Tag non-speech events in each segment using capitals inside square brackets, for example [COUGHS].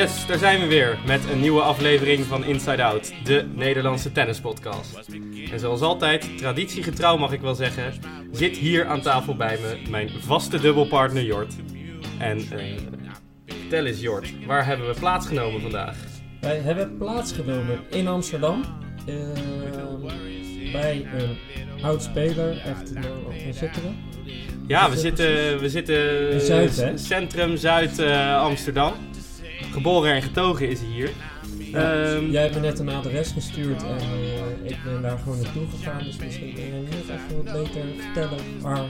Yes, daar zijn we weer met een nieuwe aflevering van Inside Out, de Nederlandse tennispodcast. En zoals altijd, traditiegetrouw mag ik wel zeggen, zit hier aan tafel bij me mijn vaste dubbelpartner Jort. En uh, vertel eens Jort, waar hebben we plaatsgenomen vandaag? Wij hebben plaatsgenomen in Amsterdam. Uh, bij een oud speler, echt, waar zitten we? Ja, we zitten, we zitten Zuid, centrum Zuid uh, Amsterdam. Geboren en getogen is hij hier. Ja, um, jij hebt me net een adres gestuurd en uh, ik ben daar gewoon naartoe gegaan. Dus misschien kun je net even wat beter vertellen waar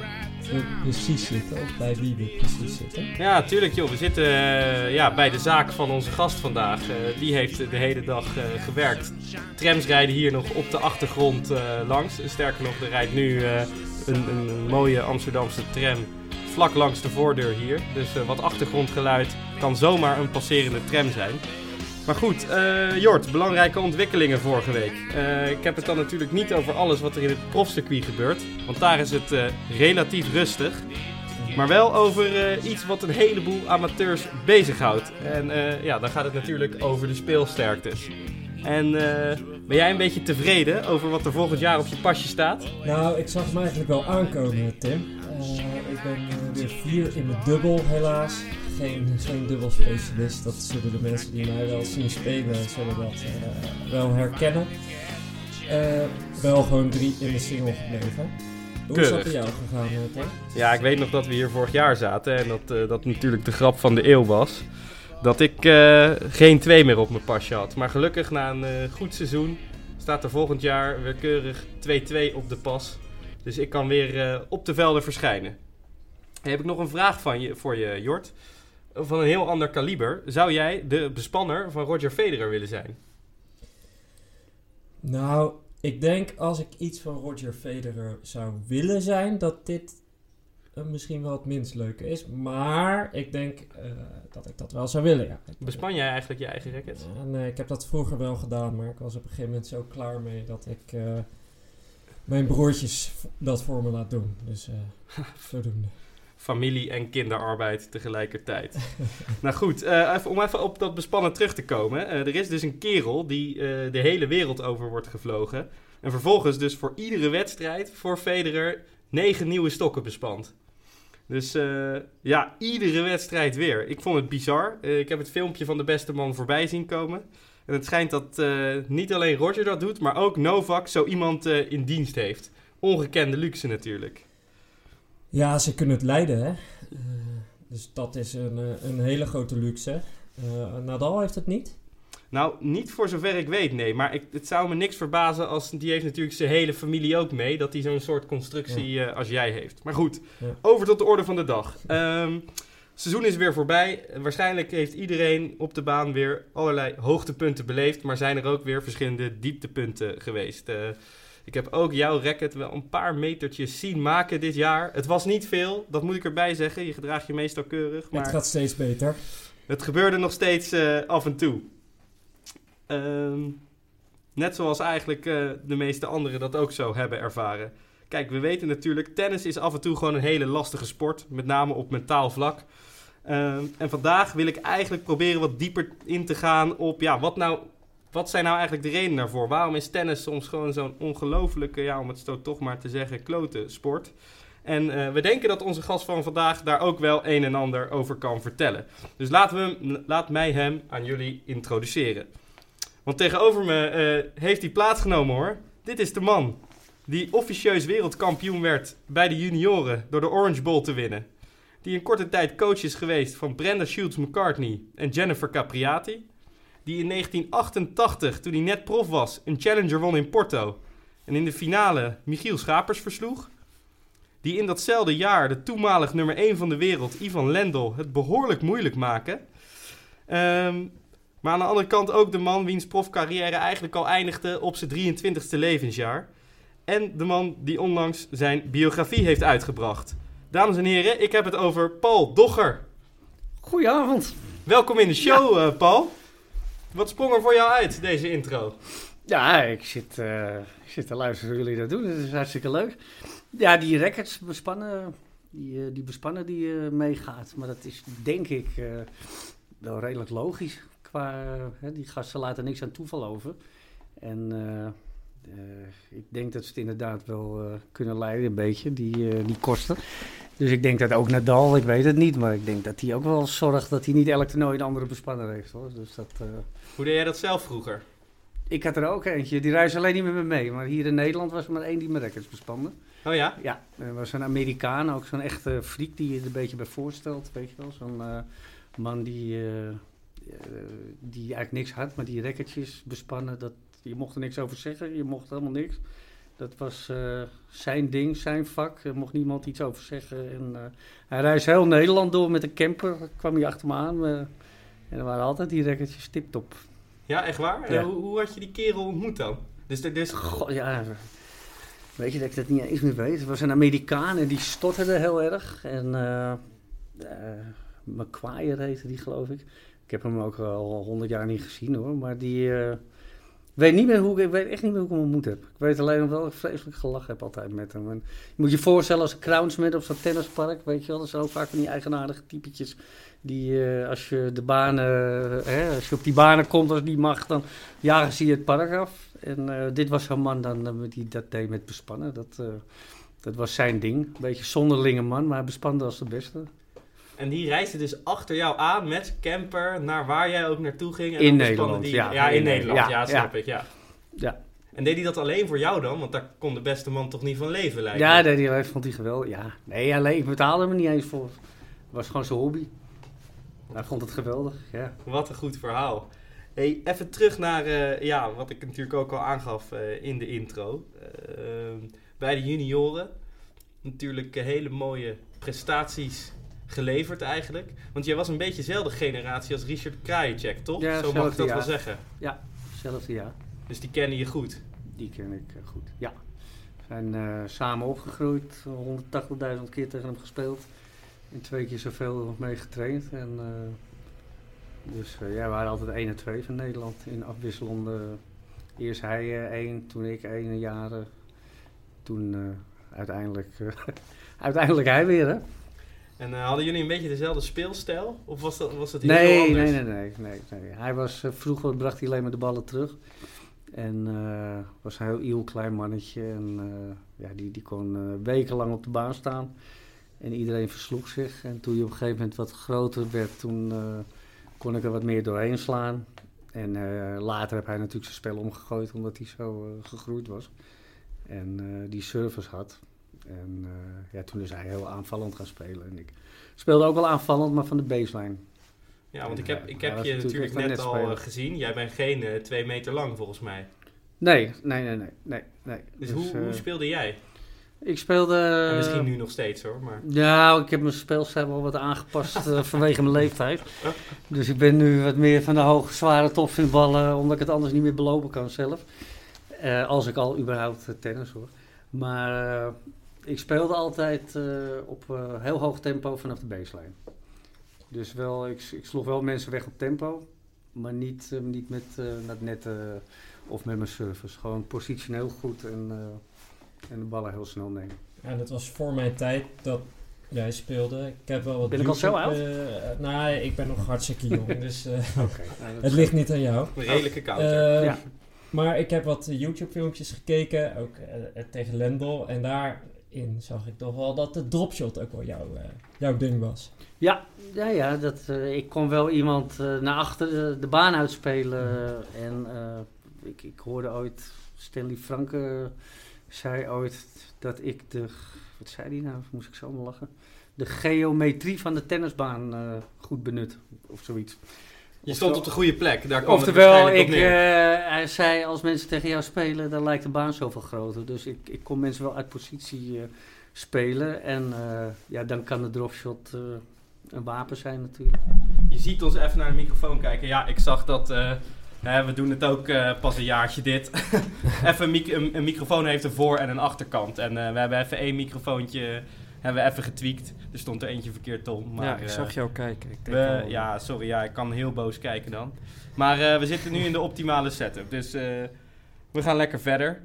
we precies zitten. Of bij wie we precies zitten. Ja, tuurlijk joh. We zitten uh, ja, bij de zaak van onze gast vandaag. Uh, die heeft de hele dag gewerkt. Trams rijden hier nog op de achtergrond langs. Sterker nog, er rijdt nu een, een mooie Amsterdamse tram vlak langs de voordeur hier. Dus uh, wat achtergrondgeluid kan zomaar een passerende tram zijn. Maar goed, uh, Jort, belangrijke ontwikkelingen vorige week. Uh, ik heb het dan natuurlijk niet over alles wat er in het profcircuit gebeurt. Want daar is het relatief rustig. Maar wel over iets wat een heleboel amateurs bezighoudt. En ja, dan gaat het natuurlijk over de speelsterktes. En ben jij een beetje tevreden over wat er volgend jaar op je pasje staat? Nou, ik zag hem eigenlijk wel aankomen, Tim. ik ben weer vier in mijn dubbel, helaas geen, geen dubbelspecialist. Dat zullen de mensen die mij wel zien spelen, zullen dat uh, wel herkennen. Wel gewoon drie in de single gebleven. Hoe is dat bij jou gegaan, Tim? Ja, ik weet nog dat we hier vorig jaar zaten en dat dat natuurlijk de grap van de eeuw was. Dat ik geen twee meer op mijn pasje had. Maar gelukkig na een goed seizoen staat er volgend jaar weer keurig 2-2 op de pas. Dus ik kan weer op de velden verschijnen. heb ik nog een vraag van je, voor je, Jort van een heel ander kaliber. Zou jij de bespanner van Roger Federer willen zijn? Nou, ik denk als ik iets van Roger Federer zou willen zijn, dat dit misschien wel het minst leuke is. Maar ik denk uh, dat ik dat wel zou willen, ja. Bespan jij eigenlijk je eigen racket? Uh, nee, ik heb dat vroeger wel gedaan, maar ik was op een gegeven moment zo klaar mee dat ik mijn broertjes dat voor me laat doen. Dus [LAUGHS] zodoende familie en kinderarbeid tegelijkertijd. [LAUGHS] nou goed, even, om even op dat bespannen terug te komen. Er is dus een kerel die de hele wereld over wordt gevlogen. En vervolgens dus voor iedere wedstrijd voor Federer negen nieuwe stokken bespant. Dus ja, iedere wedstrijd weer. Ik vond het bizar. ik heb het filmpje van de beste man voorbij zien komen. En het schijnt dat niet alleen Roger dat doet, maar ook Novak zo iemand in dienst heeft. Ongekende luxe natuurlijk. Ja, ze kunnen het leiden, hè. Dus dat is een, eh, een hele grote luxe. Nadal heeft het niet? Nou, niet voor zover ik weet, nee. Maar ik, het zou me niks verbazen als... Die heeft natuurlijk zijn hele familie ook mee. Dat hij zo'n soort constructie ja. uh, als jij heeft. Maar goed, ja. over tot de orde van de dag. Um, seizoen is weer voorbij. Waarschijnlijk heeft iedereen op de baan weer allerlei hoogtepunten beleefd. Maar zijn er ook weer verschillende dieptepunten geweest. Uh, ik heb ook jouw racket wel een paar metertjes zien maken dit jaar. Het was niet veel, dat moet ik erbij zeggen. Je gedraagt je meestal keurig. Maar het gaat steeds beter. Het gebeurde nog steeds uh, af en toe. Um, net zoals eigenlijk uh, de meeste anderen dat ook zo hebben ervaren. Kijk, we weten natuurlijk, tennis is af en toe gewoon een hele lastige sport. Met name op mentaal vlak. Um, en vandaag wil ik eigenlijk proberen wat dieper in te gaan op ja, wat nou wat zijn nou eigenlijk de redenen daarvoor? Waarom is tennis soms gewoon zo'n ongelofelijke, ja, om het zo toch maar te zeggen, klote sport? En uh, we denken dat onze gast van vandaag daar ook wel een en ander over kan vertellen. Dus laten we hem, laat mij hem aan jullie introduceren. Want tegenover me uh, heeft hij plaatsgenomen hoor. Dit is de man die officieus wereldkampioen werd bij de junioren door de Orange Bowl te winnen. Die in korte tijd coach is geweest van Brenda Shields McCartney en Jennifer Capriati die in 1988, toen hij net prof was, een challenger won in Porto. En in de finale Michiel Schapers versloeg. Die in datzelfde jaar de toenmalig nummer 1 van de wereld, Ivan Lendl, het behoorlijk moeilijk maken. Um, maar aan de andere kant ook de man wiens profcarrière eigenlijk al eindigde op zijn 23ste levensjaar. En de man die onlangs zijn biografie heeft uitgebracht. Dames en heren, ik heb het over Paul Dogger. Goedenavond. Welkom in de show, ja. uh, Paul. Wat sprong er voor jou uit, deze intro? Ja, ik zit, uh, ik zit te luisteren hoe jullie dat doen. Dat is hartstikke leuk. Ja, die records bespannen, die, uh, die bespannen die meegaat. Maar dat is denk ik wel redelijk logisch. Qua, hè, die gasten laten niks aan toeval over. En eh, eh, ik denk dat ze het inderdaad wel eh, kunnen leiden, een beetje, die, die kosten. Dus ik denk dat ook Nadal, ik weet het niet, maar ik denk dat hij ook wel zorgt dat hij niet elk toernooi een andere bespanner heeft. Hoor. Dus dat, Hoe deed jij dat zelf vroeger? ik had er ook eentje, die reisde alleen niet met me mee. Maar hier in Nederland was er maar één die mijn records bespande. Oh ja? Ja, er was een Amerikaan, ook zo'n echte freak die je er een beetje bij voorstelt, weet je wel. Zo'n man die, die eigenlijk niks had, maar die rekkertjes bespannen, dat, je mocht er niks over zeggen, je mocht helemaal niks. Dat was eh, zijn ding, zijn vak, er mocht niemand iets over zeggen. En, eh, hij reisde heel Nederland door met een camper, kwam hij achter me aan. eh, en er waren altijd die rekkertjes tip-top. Ja, echt waar? Ja. hoe, hoe had je die kerel ontmoet dan? Dus, dus Goh, ja, weet je dat ik dat niet eens meer weet. Het was een Amerikaan en die stotterde heel erg. En eh eh, McQuire heette die, geloof ik. Ik heb hem ook al honderd jaar niet gezien hoor. Maar die eh, weet niet meer hoe ik, weet echt niet meer hoe ik hem ontmoet heb. Ik weet alleen nog wel ik vreselijk gelachen heb altijd met hem. En je moet je voorstellen als een crownsman op zo'n tennispark, weet je wel. Dat zijn ook vaak van die eigenaardige typetjes. Die eh, als je de banen, eh, hè, als je op die banen komt als niet mag, dan jagen ze je het park af. En dit was zo'n man dan, die dat deed met bespannen. Dat, dat was zijn ding. Een beetje zonderlinge man, maar hij bespande als de beste. En die reisde dus achter jou aan met camper naar waar jij ook naartoe ging. En In Nederland, die, ja. Ja, in In Nederland. Ja, Nederland, snap ja. ik, ja. Ja. En deed hij dat alleen voor jou dan? Want daar kon de beste man toch niet van leven, lijkt me. Ja, nee, die vond hij geweldig. Ja. Nee, alleen, ik betaalde hem niet eens voor. Het was gewoon zijn hobby. Hij vond het geweldig, ja. Wat een goed verhaal. Hey, even terug naar eh, ja, wat ik natuurlijk ook al aangaf eh, in de intro. Ehm, bij de junioren natuurlijk eh, hele mooie prestaties geleverd eigenlijk. Want jij was een beetje dezelfde generatie als Richard Krajicek, toch? Ja, Zo mag ik dat jaar. wel zeggen. Hetzelfde jaar. Dus die kennen je goed. Die ken ik eh, goed, ja. We zijn eh, samen opgegroeid, 180.000 keer tegen hem gespeeld. En twee keer zoveel mee getraind. En, eh, dus ja, we waren altijd 1 en 2 van Nederland in afwisselende... Eerst hij één, toen ik één jaren. Toen uiteindelijk, [LAUGHS] uiteindelijk hij weer, hè? En eh, hadden jullie een beetje dezelfde speelstijl? Of was dat, was dat heel Nee, anders? nee, nee, nee, nee, nee. Hij was, eh, vroeger bracht hij alleen maar de ballen terug. En eh, was een heel klein mannetje. En ja, die, die kon wekenlang op de baan staan. En iedereen versloeg zich. En toen hij op een gegeven moment wat groter werd, toen kon ik er wat meer doorheen slaan. En later heb hij natuurlijk zijn spel omgegooid, omdat hij zo gegroeid was. En die service had. En eh, ja, toen is hij heel aanvallend gaan spelen. En ik speelde ook wel aanvallend, maar van de baseline. Ja, want ik heb, ik hij heb je natuurlijk net al eh, gezien. Jij bent geen eh, twee meter lang volgens mij. Nee, nee, nee, nee, nee. nee. Dus, hoe, hoe eh, speelde jij? ik speelde... En misschien eh, nu nog steeds hoor, maar... Ja, ik heb mijn speelstijl wel wat aangepast eh, vanwege mijn leeftijd. [LAUGHS] Dus ik ben nu wat meer van de hoge, zware topvinballen, omdat ik het anders niet meer belopen kan zelf. Eh, als ik al überhaupt eh, tennis hoor. Maar eh, ik speelde altijd eh, op eh, heel hoog tempo vanaf de baseline. Dus wel, ik, ik sloeg wel mensen weg op tempo, maar niet, eh, niet met, eh met netten of met mijn service. Gewoon positioneel goed en, eh, en de ballen heel snel nemen. En dat was voor mijn tijd dat jij speelde. Ik heb wel wat Ben ik al zo eh, nee, ik ben nog hartstikke jong, [LAUGHS] dus eh, Oké. nou, het ligt niet aan jou. Een redelijke counter. Eh, Ja. Maar ik heb wat YouTube-filmpjes gekeken, ook eh, tegen Lendl. En daarin zag ik toch wel dat de dropshot ook wel jouw, eh, jouw ding was. Ja, ja, ja dat, eh, ik kon wel iemand eh, naar achter de, baan uitspelen. en ik, ik hoorde ooit, Stanley Franke zei ooit dat ik de, wat zei hij nou, moest ik zo om lachen, de geometrie van de tennisbaan goed benut, of zoiets. Je stond op de goede plek. Daar kwam het Oftewel, waarschijnlijk ik, op neer. eh, hij zei als mensen tegen jou spelen, dan lijkt de baan zoveel groter. Dus ik, ik kon mensen wel uit positie eh, spelen. En eh, ja, dan kan de dropshot eh, een wapen zijn natuurlijk. Je ziet ons even naar de microfoon kijken. Ja, ik zag dat... eh, hè, we doen het ook eh, pas een jaartje dit. [LAUGHS] even een, mic- een, een microfoon heeft een voor- en een achterkant. En eh, we hebben even één microfoontje hebben we even getweakt. Er stond er eentje verkeerd om. Maar, ja, ik eh, zag jou kijken. Ik denk We, ja, sorry, ja, ik kan heel boos kijken dan. Maar eh, we zitten nu in de optimale setup, dus eh, we gaan lekker verder.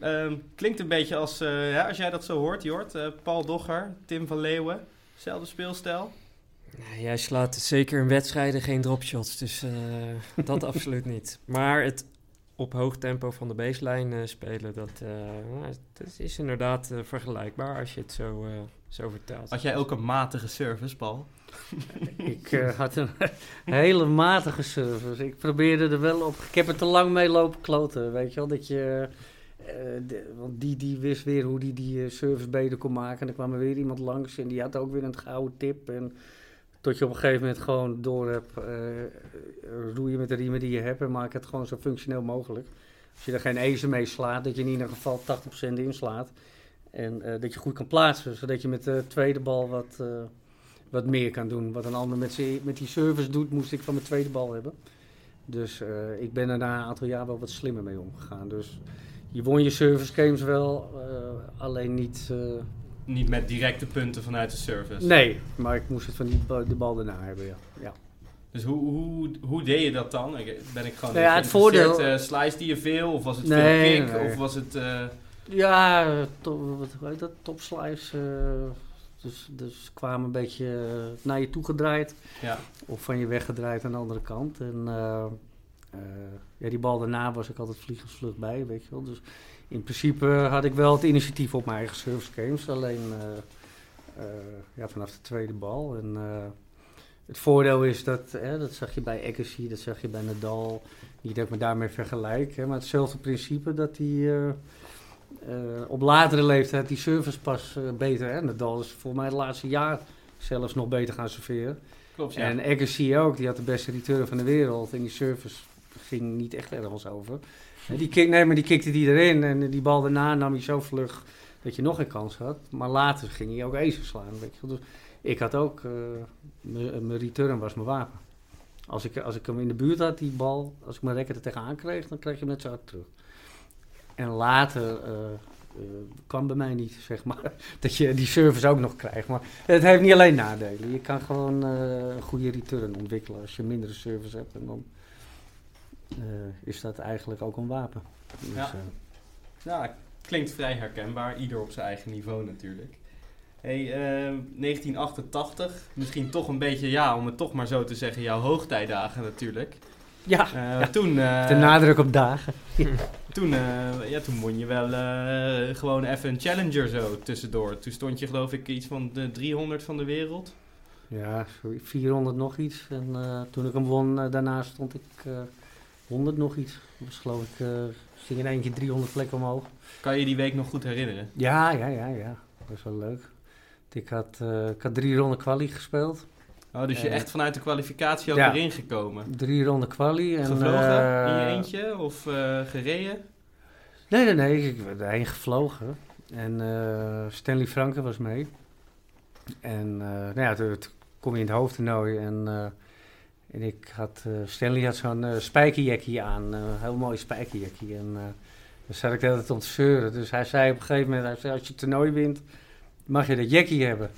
Ehm, klinkt een beetje als, ja, als jij dat zo hoort, Jort. Paul Dogger, Tim van Leeuwen, zelfde speelstijl. Nee, jij slaat zeker in wedstrijden geen dropshots, dus [LAUGHS] dat absoluut niet. Maar het op hoog tempo van de baseline spelen, dat, eh, nou, dat is inderdaad vergelijkbaar als je het zo, zo vertelt. Had jij ook een matige service, Paul? [LAUGHS] Ik eh, had een [LAUGHS] hele matige service. Ik probeerde er wel op. Ik heb er te lang mee lopen kloten. Weet je wel, dat je. eh, de- want die, die wist weer hoe die die eh, service beter kon maken. En er kwam er weer iemand langs en die had ook weer een gouden tip. En tot je op een gegeven moment gewoon door hebt. eh, roeien met de riemen die je hebt en maak het gewoon zo functioneel mogelijk. Als je er geen ezen mee slaat, dat je in ieder geval 80% inslaat. En eh, dat je goed kan plaatsen, zodat je met de tweede bal wat, eh, wat meer kan doen. Wat een ander met, met die service doet, moest ik van mijn tweede bal hebben. Dus eh, ik ben er na een aantal jaar wel wat slimmer mee omgegaan. Dus je won je service games wel, alleen niet... Niet met directe punten vanuit de service. nee, maar ik moest het van die de bal daarna hebben, ja. ja. Dus hoe, hoe, hoe deed je dat dan? Ben ik gewoon Nou ja, het voordeel- slice die je veel? Of was het Nee, veel kick? nee. Of was het... Ja, eh, to, wat heet dat? Top slice. eh, dus, dus kwamen een beetje eh, naar je toe gedraaid. ja. Of van je weggedraaid aan de andere kant. En eh, ja, die bal daarna was ik altijd vliegensvlug bij, weet je wel. Dus in principe had ik wel het initiatief op mijn eigen service games. Alleen ja, vanaf de tweede bal. En het voordeel is dat, hè, dat zag je bij Agassi, dat zag je bij Nadal. Niet dat ik me daarmee vergelijk, hè, maar hetzelfde principe dat die... eh, op latere leeftijd die service pas eh, beter. Hè? Nadal is voor mij het laatste jaar zelfs nog beter gaan serveren. Klopt, ja. En Agassi ook, die had de beste return van de wereld. En die service ging niet echt ergens over. En die kick, nee, maar die kikte die erin. En die bal daarna nam hij zo vlug dat je nog een kans had. Maar later ging hij ook aces slaan. Weet je. wel. Dus ik had ook, eh, mijn return was mijn wapen. Als ik, als ik hem in de buurt had, die bal, als ik mijn racket er tegenaan kreeg, dan kreeg je hem net zo hard terug. En later eh, eh, kwam bij mij niet, zeg maar, [LAUGHS] dat je die service ook nog krijgt. Maar het heeft niet alleen nadelen. Je kan gewoon eh, een goede return ontwikkelen als je mindere service hebt. En dan is dat eigenlijk ook een wapen. Dus, Ja. Ja, klinkt vrij herkenbaar. Ieder op zijn eigen niveau natuurlijk. Hey, eh, 1988. Misschien toch een beetje, ja, om het toch maar zo te zeggen, jouw hoogtijdagen natuurlijk. Ja, Eh, Toen, eh, de nadruk op dagen. [LAUGHS] toen, eh, ja, toen won je wel eh, gewoon even een challenger zo tussendoor. Toen stond je geloof ik iets van de 300 van de wereld. Ja, sorry, 400 nog iets. En eh, toen ik hem won, daarna stond ik eh 100 nog iets. Dat was geloof ik, eh ging in één keer 300 plekken omhoog. Kan je die week nog goed herinneren? Ja, ja, ja, ja. Dat was wel leuk. Ik had, eh, ik had drie ronden kwalie gespeeld. Oh, dus je Eh, echt vanuit de kwalificatie ook ja. erin gekomen. Drie ronden kwalie. En, Gevlogen in je eh, eentje of eh, gereden? Nee, nee, nee. Ik ben erheen gevlogen. En eh, Stanley Franke was mee. En eh, nou ja, toen kom je in het hoofdtoernooi. En, eh, en ik had... eh, Stanley had zo'n eh spijkerjackie aan. eh, een heel mooi spijkerjackie. En daar zat ik de hele tijd om te zeuren. Dus hij zei op een gegeven moment... Hij zei, als je het toernooi wint, mag je dat jackie hebben.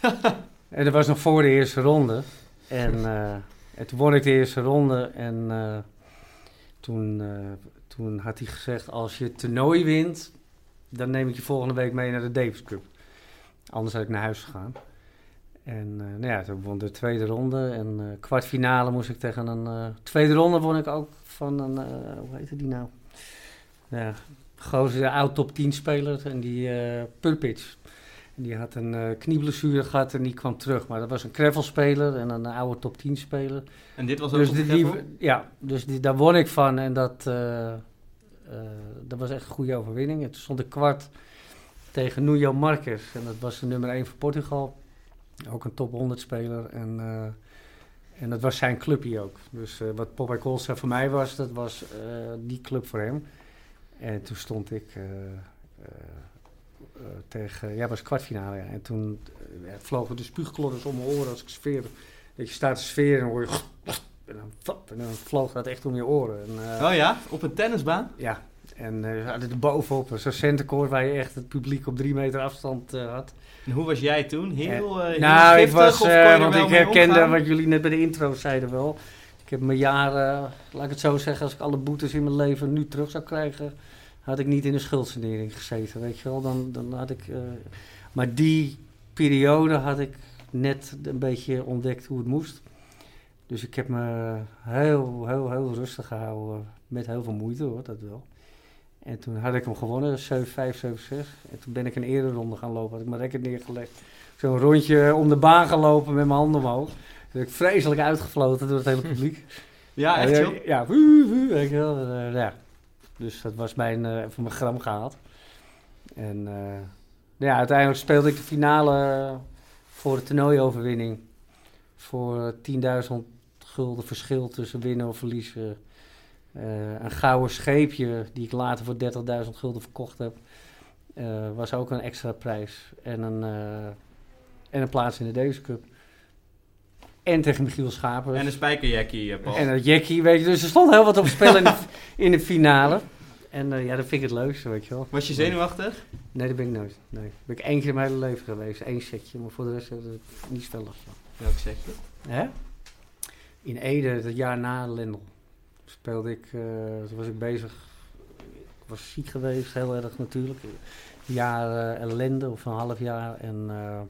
[LAUGHS] en dat was nog voor de eerste ronde. En, eh, en toen won ik de eerste ronde. En eh, toen... eh, toen had hij gezegd, als je het toernooi wint, dan neem ik je volgende week mee naar de Davis Cup. Anders had ik naar huis gegaan. En nou ja, toen won de tweede ronde. En kwartfinale moest ik tegen een... tweede ronde won ik ook van een... hoe heette die nou? Ja, gozer, oud top 10 speler. En die Purpitch. Die had een eh, knieblessure gehad en die kwam terug. Maar dat was een gravel-speler en een oude top 10 speler. En dit was ook Dus, op die, ja, dus die, daar won ik van en dat, eh, eh, dat was echt een goede overwinning. En toen stond ik kwart tegen Nuno Marques en dat was de nummer 1 van Portugal. Ook een top 100 speler en, en dat was zijn clubje ook. Dus eh, wat Popeye Colstra voor mij was, dat was die club voor hem. En toen stond ik tegen, ja, was kwartfinale. Ja. En toen eh, ja, vlogen de spuugklodders om mijn oren als ik sfeer. Dat je staat te sfeer en hoor je... [LAUGHS] En dan, en dan vloog dat echt om je oren. En, eh, Oh ja, op een tennisbaan? Ja, en eh, we hadden er bovenop een zo'n centercourt waar je echt het publiek op drie meter afstand eh, had. En hoe was jij toen? Heel, eh, heel nou, ik was, eh, want ik herkende wat jullie net bij de intro zeiden wel. Ik heb mijn jaren, laat ik het zo zeggen, als ik alle boetes in mijn leven nu terug zou krijgen, had ik niet in de schuldsanering gezeten, weet je wel. Dan, dan had ik, eh, maar die periode had ik net een beetje ontdekt hoe het moest. Dus ik heb me heel, heel, heel rustig gehouden. Met heel veel moeite hoor, dat wel. En toen had ik hem gewonnen, 7-5, 7-6. En toen ben ik een eerder ronde gaan lopen. Had ik mijn record neergelegd. Zo'n rondje om de baan gelopen met mijn handen omhoog. Toen ben ik vreselijk uitgefloten door het hele publiek. [LAUGHS] Ja, echt ja, joh? Ja, woe, woe, weet je wel. eh, ja. Dus dat was mijn, even mijn gram gehaald. En eh, ja, uiteindelijk speelde ik de finale voor de toernooioverwinning. Voor 10.000 gulden verschil tussen winnen of verliezen. Eh, een gouden scheepje die ik later voor 30.000 gulden verkocht heb. eh, was ook een extra prijs. En een, en een plaats in de Davis Cup. En tegen Michiel Schapers. En een spijkerjackie, eh, Paul. En dat Jackie, weet je. Dus er stond heel wat op spel in de, [LAUGHS] in de finale. En eh, ja, dat vind ik het leukste, weet je wel. Was je zenuwachtig? Nee, dat ben ik nooit. Nee. Dat ben ik één keer in mijn hele leven geweest. Één setje. Maar voor de rest heb ik er niet veel last van. Welk setje? Hè? In Ede, het jaar na Lendel, speelde ik, eh, toen was ik bezig. Ik was ziek geweest, heel erg natuurlijk. Een jaar eh, ellende of een half jaar. En, eh,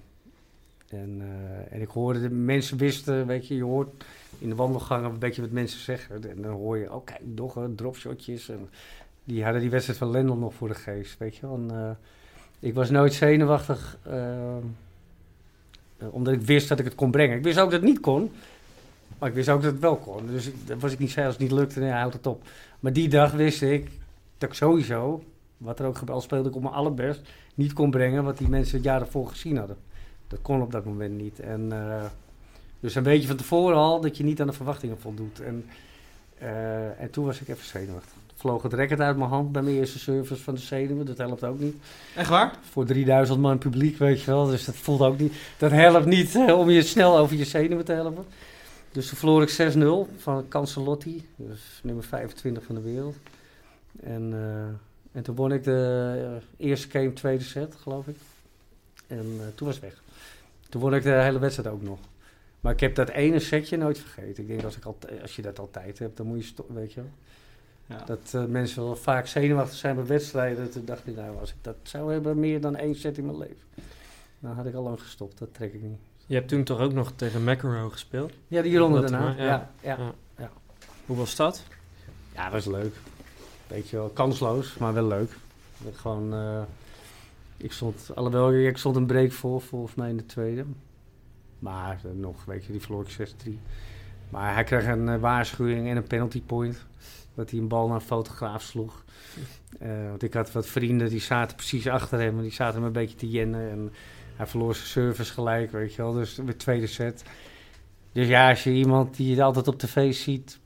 en, eh, en ik hoorde, de mensen wisten, weet je, je hoort in de wandelgangen een beetje wat mensen zeggen. En dan hoor je, oh kijk, doggen, dropshotjes. En die hadden die wedstrijd van Lendel nog voor de geest, weet je. En, eh, ik was nooit zenuwachtig, eh, omdat ik wist dat ik het kon brengen. Ik wist ook dat het niet kon. Maar ik wist ook dat het wel kon. Dus dat was ik niet zei als het niet lukte, nee, houd het op. Maar die dag wist ik dat ik sowieso, wat er ook al speelde ik op mijn allerbest, niet kon brengen wat die mensen het jaar ervoor gezien hadden. Dat kon op dat moment niet. En, eh, dus een beetje van tevoren al dat je niet aan de verwachtingen voldoet. En, eh, en toen was ik even zenuwachtig. Vloog het record uit mijn hand bij mijn eerste service van de zenuwen. Dat helpt ook niet. Echt waar? Voor 3000 man publiek, weet je wel. Dus dat voelt ook niet. Dat helpt niet eh, om je snel over je zenuwen te helpen. Dus toen verloor ik 6-0 van Cancelotti. Dus nummer 25 van de wereld. En, en toen won ik de eerste game, tweede set, geloof ik. En toen was het weg. Toen won ik de hele wedstrijd ook nog. Maar ik heb dat ene setje nooit vergeten. Ik denk als, ik al, als je dat altijd hebt, dan moet je, sto- weet je wel. Ja. Dat eh, mensen wel vaak zenuwachtig zijn bij wedstrijden. Toen dacht ik, nou, als ik dat zou hebben, meer dan één set in mijn leven. Dan had ik al lang gestopt, dat trek ik niet. Je hebt toen toch ook nog tegen McEnroe gespeeld? Ja, die ronde daarna. Ja, ja. ja. Ja. Ja. Hoe was dat? dat was leuk. Weet je wel, kansloos, maar wel leuk. Gewoon, eh, ik stond, alhoewel, ik stond een break voor, volgens mij in de tweede. Maar eh, nog, weet je, die verloor ik 6-3. Maar hij kreeg een eh, waarschuwing en een penalty point. Dat hij een bal naar een fotograaf sloeg. Eh, want ik had wat vrienden die zaten precies achter hem. En die zaten hem een beetje te jennen. En hij verloor zijn service gelijk, weet je wel. Dus de tweede set. Dus ja, als je iemand die je altijd op tv ziet...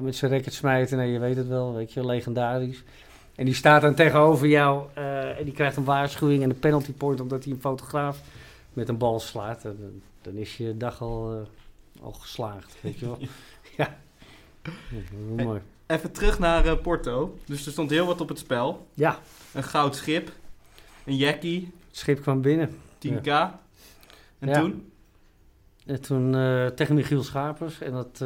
met zijn racket smijten, nee, je weet het wel, weet je, legendarisch. En die staat dan tegenover jou eh, en die krijgt een waarschuwing en een penalty point... omdat hij een fotograaf met een bal slaat. En dan, dan is je dag al, eh, al geslaagd, weet je wel. [LAUGHS] ja. Mooi. Even terug naar eh, Porto. Dus er stond heel wat op het spel. Ja, Een goud schip. Een jackie. het schip kwam binnen. 10k. En Ja. toen? En toen tegen Michiel Schapers. En dat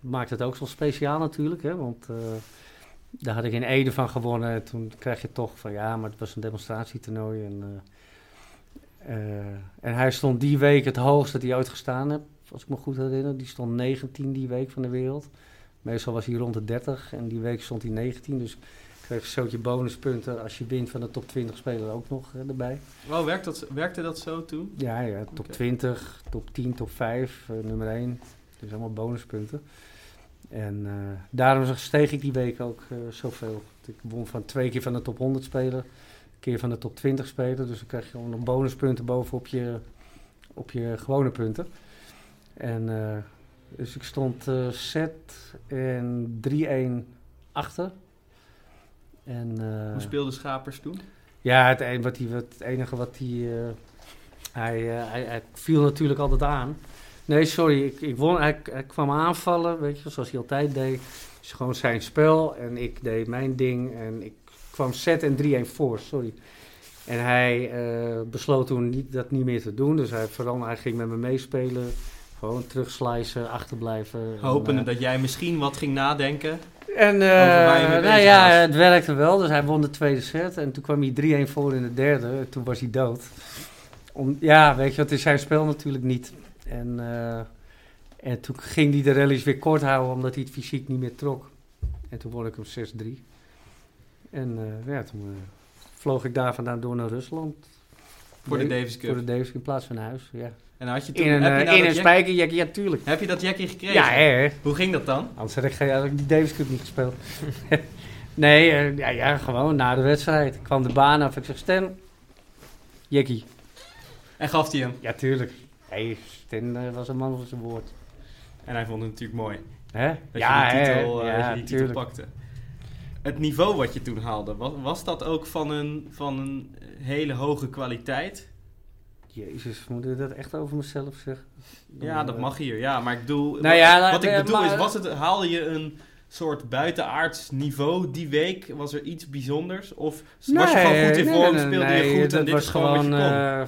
maakt het ook zo speciaal natuurlijk. Hè? Want daar had ik in Ede van gewonnen. En toen krijg je toch van ja, maar het was een demonstratietoernooi. En, eh, eh, en hij stond die week het hoogst dat hij ooit gestaan heeft. Als ik me goed herinner. Die stond 19 die week van de wereld. Meestal was hij rond de 30. En die week stond hij 19. Dus kreeg je een zootje bonuspunten als je wint van de top 20 speler ook nog eh, erbij. Oh, werkt dat, werkte dat zo toen? Ja, ja top Oké. 20, top 10, top 5, eh, nummer 1. Dus allemaal bonuspunten. En eh, daarom steeg ik die week ook eh, zoveel. Ik won van twee keer van de top 100 spelen, een keer van de top 20 spelen. Dus dan krijg je gewoon nog bonuspunten bovenop je, op je gewone punten. En eh, dus ik stond eh, set en 3-1 achter. En, Hoe speelde Schapers toen? ja, het, een, wat wat, het enige wat eh, hij, hij... Hij viel natuurlijk altijd aan. Nee, sorry, ik, ik won, hij, hij kwam aanvallen, weet je, zoals hij altijd deed. Het is gewoon zijn spel en ik deed mijn ding. En ik kwam set en 3-1 voor, sorry. En hij eh, besloot toen niet, dat niet meer te doen. Dus hij, hij ging met me meespelen. Gewoon terugslicen, achterblijven. En, Hopende eh, dat jij misschien wat ging nadenken. en eh nou ja, het werkte wel. Dus hij won de tweede set. En toen kwam hij 3-1 voor in de derde. En toen was hij dood. om, ja, weet je, het is zijn spel natuurlijk niet. En, eh, en toen ging hij de rallies weer kort houden, omdat hij het fysiek niet meer trok. En toen won ik hem 6-3. En eh, ja, toen eh, vloog ik daar vandaan door naar Rusland. Voor de Davis Cup. Voor de Davis in plaats van huis, ja. En had je toen, In een, heb, je nou in dat een jack- spijkerjack, ja, tuurlijk. heb je dat jackie gekregen? Ja, hè. Hoe ging dat dan? Anders had ik, geen- had ik die Davis Cup niet gespeeld. [LAUGHS] nee, ja, ja, gewoon na de wedstrijd. Ik kwam de baan af. Ik zeg, Stan, Jackie. En gaf hij hem. Ja, tuurlijk. Stan eh, was een man van zijn woord. En hij vond het natuurlijk mooi. Hè? Dat ja, je die titel, hè? eh, dat ja, je die titel pakte. Het niveau wat je toen haalde, was, was dat ook van een, van een hele hoge kwaliteit? Jezus, moet ik dat echt over mezelf zeggen? Ja, dat mag hier. Ja, maar ik bedoel, Nou wat, ja, wat ik eh, bedoel is, was het, haalde je een soort buitenaards niveau die week? Was er iets bijzonders? Of was je gewoon goed in Nee, vorm, nee, speelde je goed en dit was is gewoon eh,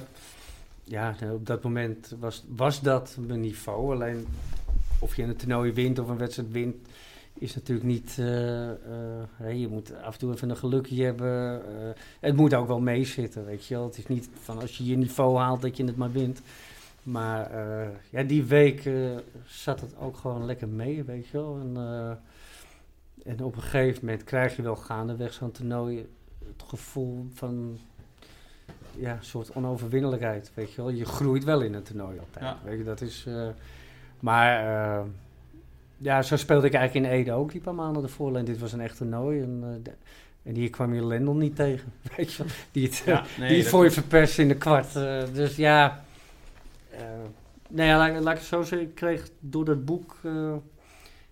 ja, nou, op dat moment was, was dat mijn niveau. Alleen of je een toernooi wint of een wedstrijd wint, is natuurlijk niet... eh, eh, je moet af en toe even een gelukje hebben. eh, het moet ook wel meezitten, weet je wel. Het is niet van als je je niveau haalt dat je het maar wint. Maar ja, die week zat het ook gewoon lekker mee, weet je wel. En, en op een gegeven moment krijg je wel gaandeweg zo'n toernooi het gevoel van ja, een soort onoverwinnelijkheid, weet je wel. Je groeit wel in een toernooi altijd, Ja. weet je, dat is... eh, maar eh, ja, zo speelde ik eigenlijk in Ede ook die paar maanden ervoor. En dit was een echt toernooi en, eh, de- en hier kwam je Lendl niet tegen, [LAUGHS] weet je wel. Die het, Ja, nee, die het voor je verpest in de kwart. dus ja, eh nou ja, laat, laat ik het zo zeggen. Ik kreeg door dat boek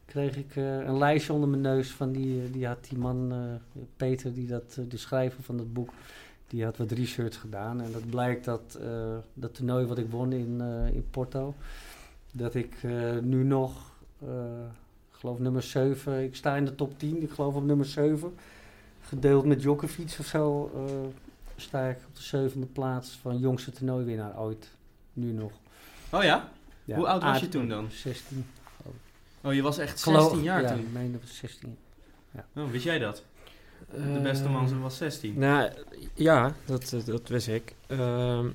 kreeg ik een lijstje onder mijn neus van die, die had die man, Peter, die dat, de schrijver van dat boek, die had wat research gedaan. En dat blijkt dat eh, dat toernooi wat ik won in, eh, in Porto, dat ik eh, nu nog, ik geloof nummer 7, ik sta in de top 10, ik geloof op nummer 7, gedeeld met Djokovic of zo, sta ik op de zevende plaats van jongste toernooiwinnaar ooit, nu nog. Oh ja? Ja, Hoe oud was je toen dan? 16. Oh, je was echt Geloof- 16 jaar ja, toen. ik meen dat was 16. Oh, wist jij dat? De Eh, beste man was 16. Nou, ja, dat, dat, dat wist ik. Ehm,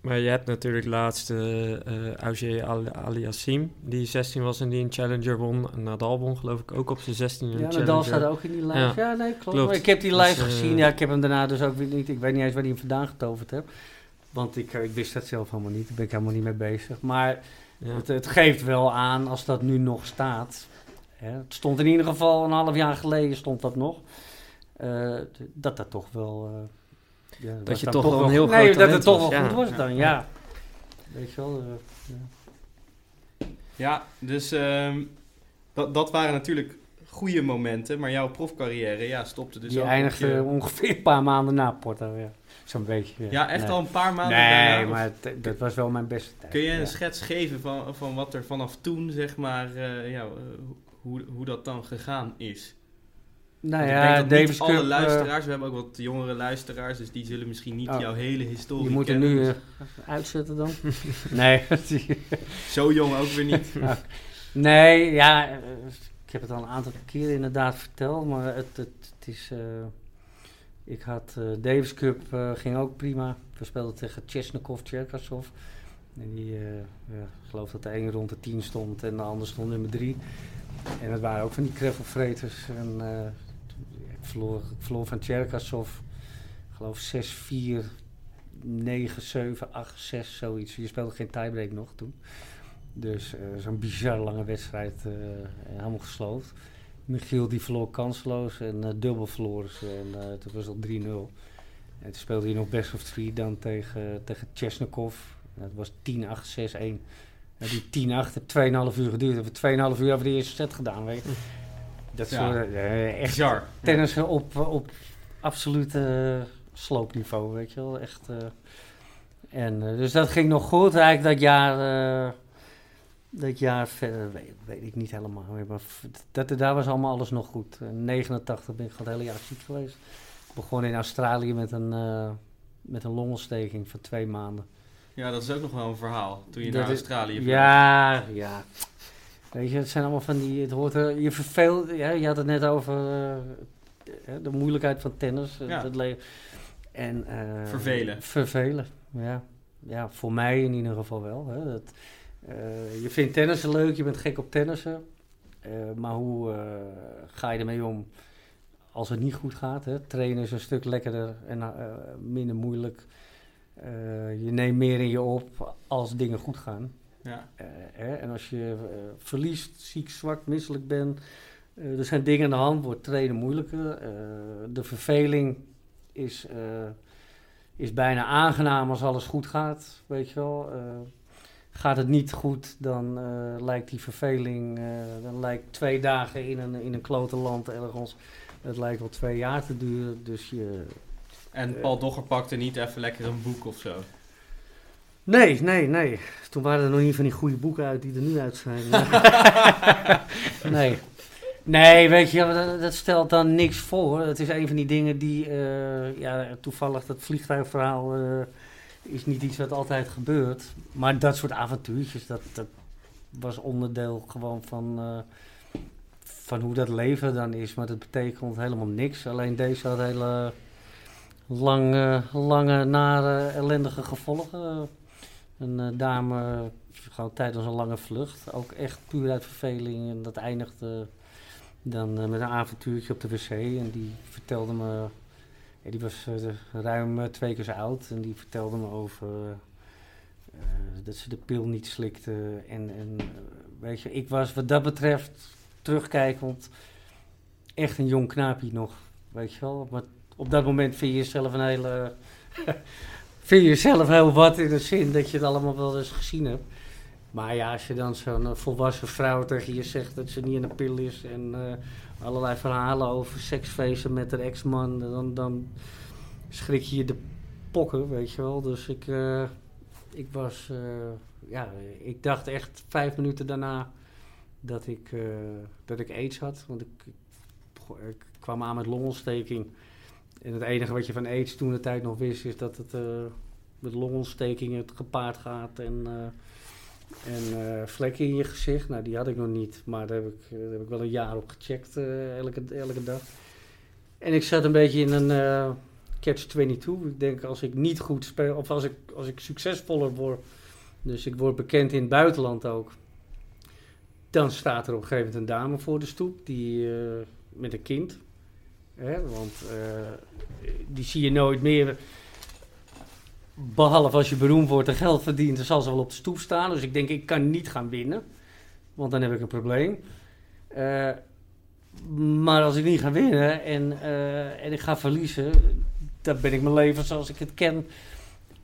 maar je hebt natuurlijk laatst eh eh Auger Al- Aliassim, die 16 was en die een Challenger won. En Nadal won geloof ik ook op zijn 16 een Ja, Challenger. Nadal staat ook in die lijst. Ja, Ja, nee, klopt. ik heb die Dus, lijst eh, gezien. Ja, ik heb hem daarna dus ook weer niet... Ik weet niet eens waar hij hem vandaan getoverd heb. Want ik, eh, ik wist dat zelf helemaal niet. Daar ben ik helemaal niet mee bezig. Maar Ja. het, het geeft wel aan als dat nu nog staat. Hè, het stond in ieder geval een half jaar geleden stond dat nog. Eh, dat dat toch wel... eh, ja, was je toch wel een heel nee, groot dat talent het toch was, wel ja. goed was dan, ja. Weet je wel... eh, ja. Ja, dus ehm, dat, dat waren natuurlijk goede momenten, maar jouw profcarrière ja, stopte dus die ook. eindigde je- ongeveer een paar maanden na Porto, ja. Zo'n beetje. Ja, echt Nee. al een paar maanden Nee, daarna, of- maar het- dat was wel mijn beste tijd. Kun je een schets geven van, van wat er vanaf toen, zeg maar, eh, ja, hoe, hoe dat dan gegaan is? Nou ja, ik denk dat Davis niet alle Cup, eh, luisteraars, we hebben ook wat jongere luisteraars, dus die zullen misschien niet Oh. jouw hele historie je moet er kennen. nu eh, uitzetten dan. [LAUGHS] nee, [LAUGHS] Zo jong ook weer niet. [LAUGHS] nee, ja, eh, ik heb het al een aantal keren inderdaad verteld, maar het, het, het is... eh, ik had eh, Davis Cup, eh, ging ook prima. We speelden tegen Chesnakov, Cherkasov. En die, eh, ja, ik geloof dat de ene rond de 10 stond en de ander stond nummer 3. En het waren ook van die kreffelvreters. En eh, verloor, verloor van Cherkasov, ik geloof 6-4, 9, 7, 8, 6, zoiets. Je speelde geen tiebreak nog toen. Dus eh, zo'n bizar lange wedstrijd, eh, helemaal gesloopt. Michiel die verloor kansloos en eh, dubbel verloren. En toen was het 3-0. En toen speelde hij nog best of 3 dan tegen, tegen Chesnakov. En dat was 10-8, 6-1. En die 10-8 heeft 2,5 uur geduurd. We hebben 2,5 uur over de eerste set gedaan. Weet je. Dat soort eh, echt Bizar. tennis op, op absoluut eh, sloopniveau, weet je wel. Echt, eh, en, eh, dus dat ging nog goed. Eigenlijk dat jaar, dat jaar verder weet, weet ik niet helemaal meer. Maar dat, daar was allemaal alles nog goed. In 89 ben ik gewoon het hele jaar ziek geweest. Ik begon in Australië met een, eh, met een longontsteking van twee maanden. Ja, dat is ook nog wel een verhaal. Toen je Dat naar is- Australië vloog. Ja, ja. Weet je, het zijn allemaal van die. Het hoort er, je verveelt. Ja, je had het net over eh, de moeilijkheid van tennis. eh, Ja. Le- en, eh, Vervelen. Vervelen, ja. ja, voor mij in ieder geval wel. Hè. Dat, je vindt tennissen leuk, je bent gek op tennissen. maar hoe ga je ermee om als het niet goed gaat? Hè? Trainen is een stuk lekkerder en minder moeilijk. je neemt meer in je op als dingen goed gaan. Ja. Hè? En als je verliest, ziek, zwak, misselijk bent uh, er zijn dingen aan de hand, wordt trainen moeilijker. De verveling is, is bijna aangenaam als alles goed gaat, weet je wel. gaat het niet goed, dan lijkt die verveling, dan lijkt twee dagen in een, in een klote land ergens, het lijkt wel twee jaar te duren. Dus je, en Paul Dogger pakte niet even lekker een boek of zo? Nee, nee, nee. Toen waren er nog niet van die goede boeken uit die er nu uit zijn. [LAUGHS] nee. Nee, weet je, dat, dat, stelt dan niks voor. Het is een van die dingen die, uh, ja, toevallig dat vliegtuigverhaal uh, is niet iets wat altijd gebeurt. Maar dat soort avontuurtjes, dat, dat was onderdeel gewoon van, uh, van hoe dat leven dan is. Maar dat betekent helemaal niks. Alleen deze had hele lange, lange nare, ellendige gevolgen. Een dame, gewoon tijdens een lange vlucht, ook echt puur uit verveling. En dat eindigde dan uh, met een avontuurtje op de wc. En die vertelde me, die was uh, ruim twee keer zo oud. En die vertelde me over dat ze de pil niet slikte. En, en weet je, ik was wat dat betreft, terugkijkend, echt een jong knaapje nog. Weet je wel. Maar op dat moment vind je jezelf een hele... vind je jezelf heel wat in de zin dat je het allemaal wel eens gezien hebt. Maar ja, als je dan zo'n eh, volwassen vrouw tegen je zegt dat ze niet in een pil is en uh, allerlei verhalen over seksfeesten met haar ex-man, dan, dan schrik je je de pokken, weet je wel. Dus ik, uh, ik was, ja, ik dacht echt vijf minuten daarna dat ik, dat ik aids had. Want ik, ik, kwam aan met longontsteking. En het enige wat je van aids toen de tijd nog wist, is dat het met longontsteking het gepaard gaat en en uh, vlekken in je gezicht, nou die had ik nog niet, maar daar heb ik, heb ik wel een jaar op gecheckt, elke, elke dag. En ik zat een beetje in een uh, catch-22. Ik denk als ik niet goed speel, of als ik, als ik succesvoller word, dus ik word bekend in het buitenland ook, dan staat er op een gegeven moment een dame voor de stoep die, met een kind. Want die zie je nooit meer Behalve als je beroemd wordt en geld verdient, dan zal ze wel op de stoep staan. Dus ik denk, ik kan niet gaan winnen. Want dan heb ik een probleem. Uh, maar als ik niet ga winnen en, uh, en ik ga verliezen, dan ben ik mijn leven zoals ik het ken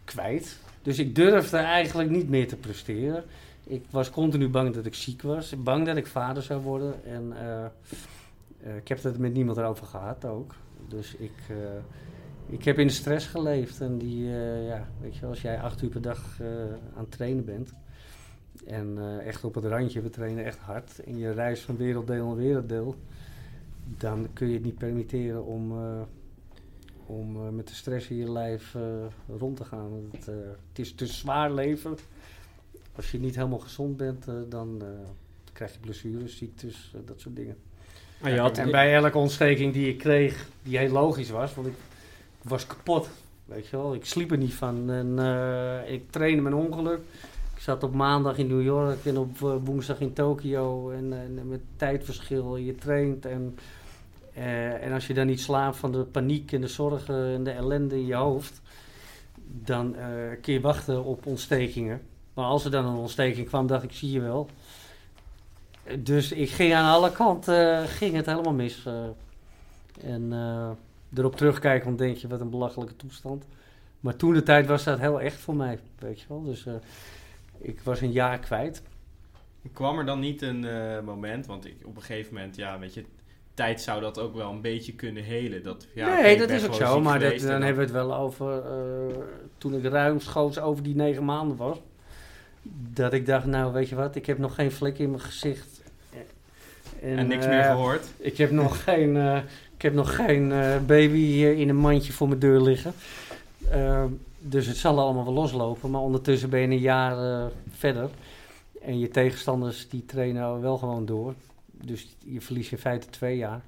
kwijt. Dus ik durfde eigenlijk niet meer te presteren. Ik was continu bang dat ik ziek was. Bang dat ik vader zou worden. En ik heb het met niemand erover gehad ook. Dus ik ik heb in de stress geleefd. En die, uh, ja, weet je, als jij acht uur per dag aan het trainen bent. En echt op het randje, we trainen echt hard. En je reist van werelddeel naar werelddeel. Dan kun je het niet permitteren om, om met de stress in je lijf rond te gaan. Het, het is te zwaar leven. Als je niet helemaal gezond bent, dan krijg je blessures, ziektes, dat soort dingen. Had, en bij elke ontsteking die ik kreeg, die heel logisch was, want ik was kapot. Weet je wel, ik sliep er niet van. En uh, ik trainde mijn ongeluk. Ik zat op maandag in New York en op uh, woensdag in Tokio. En, en, met tijdverschil, je traint. En, uh, en als je dan niet slaapt van de paniek en de zorgen en de ellende in je hoofd. Dan kun je wachten op ontstekingen. Maar als er dan een ontsteking kwam, dacht ik, zie je wel. Dus ik ging aan alle kanten, ging het helemaal mis. en erop terugkijken, dan denk je, wat een belachelijke toestand. Maar toen de tijd was dat heel echt voor mij, weet je wel. Dus ik was een jaar kwijt. Kwam er dan niet een moment, want ik, op een gegeven moment, ja, weet je, tijd zou dat ook wel een beetje kunnen helen. Dat, ja, nee, dat is ook zo, maar dat, dan, dan, hebben we het wel over, uh, toen ik ruimschoots over die negen maanden was. Dat ik dacht, nou weet je wat, ik heb nog geen vlek in mijn gezicht. En, en niks meer gehoord? Ik heb nog [LAUGHS] geen ik heb nog geen uh, baby in een mandje voor mijn deur liggen. Dus het zal allemaal wel loslopen. Maar ondertussen ben je een jaar verder. En je tegenstanders die trainen wel gewoon door. Dus je verliest in feite twee jaar.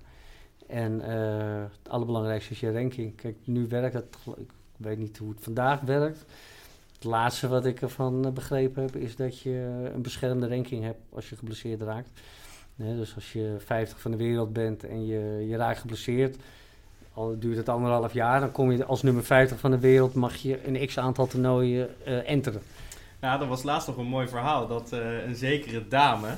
En het allerbelangrijkste is je ranking. Kijk, nu werkt het. Ik weet niet hoe het vandaag werkt. Het laatste wat ik ervan eh, begrepen heb, is dat je een beschermde ranking hebt als je geblesseerd raakt. Nee, dus als je 50 van de wereld bent en je, je raakt geblesseerd, al duurt het anderhalf jaar, dan kom je als nummer 50 van de wereld, mag je een x aantal toernooien uh, enteren. Ja, dat was laatst nog een mooi verhaal. Dat uh, een zekere dame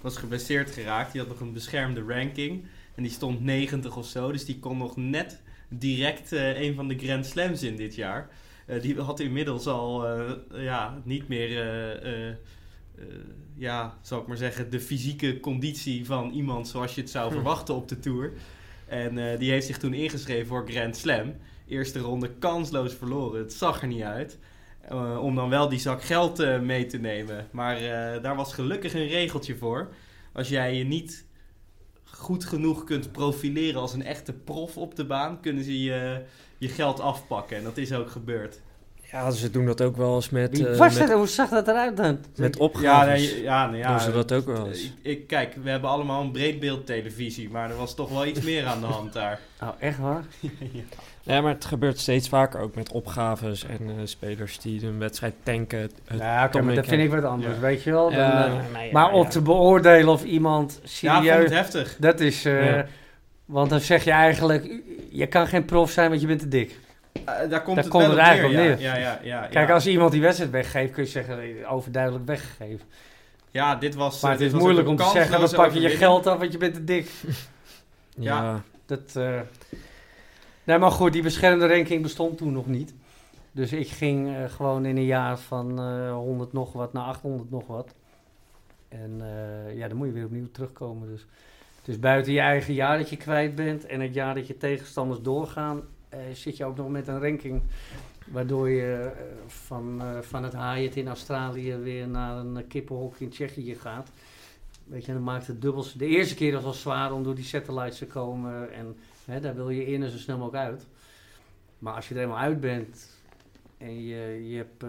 was geblesseerd geraakt. Die had nog een beschermde ranking. En die stond 90 of zo. Dus die kon nog net direct uh, een van de Grand Slams in dit jaar. Die had inmiddels al ja, niet meer, ja, zal ik maar zeggen, de fysieke conditie van iemand zoals je het zou hm. verwachten op de Tour. En die heeft zich toen ingeschreven voor Grand Slam. Eerste ronde kansloos verloren. Het zag er niet uit. Uh, om dan wel die zak geld uh, mee te nemen. Maar uh, daar was gelukkig een regeltje voor. Als jij je niet goed genoeg kunt profileren als een echte prof op de baan, kunnen ze je, je geld afpakken. En dat is ook gebeurd. Ja, ze doen dat ook wel eens met... Uh, met, hoe zag dat eruit dan? Met opgaves. Ja, nee, ja, nee, ja, doen ze dat ook wel eens. Ik, ik, kijk, we hebben allemaal een breedbeeldtelevisie, maar er was toch wel iets meer aan de hand daar. [LAUGHS] Oh, echt waar? [LAUGHS] ja. Ja, maar het gebeurt steeds vaker ook met opgaves en uh, spelers die een wedstrijd tanken. ja, dat vind ik wat anders, ja. weet je wel. Dan, ja, uh, nee, maar om te beoordelen of iemand serieus... Ja, vond het heftig. Dat is... Uh, want dan zeg je eigenlijk, je kan geen prof zijn, want je bent te dik. Daar komt daar het, komt wel het eigenlijk neer. op neer. Ja, ja, ja, Kijk, als iemand die wedstrijd weggeeft, kun je zeggen, overduidelijk weggegeven. Ja, dit was... Maar het is moeilijk om te zeggen, dan pak je je geld af, want je bent te dik. [LAUGHS] ja. Dat... Nee, maar goed, die beschermde ranking bestond toen nog niet. Dus ik ging uh, gewoon in een jaar van uh, 100 nog wat naar 800 nog wat. En uh, ja, dan moet je weer opnieuw terugkomen. Dus, dus buiten je eigen jaar dat je kwijt bent en het jaar dat je tegenstanders doorgaan, eh, zit je ook nog met een ranking. Waardoor je van, van het Hyatt in Australië weer naar een kippenhok in Tsjechië gaat. Weet je, dan maakt het dubbels. De eerste keer was het zwaar om door die satellites te komen. En Hè, daar wil je in en zo snel mogelijk uit. Maar als je er eenmaal uit bent en je, je hebt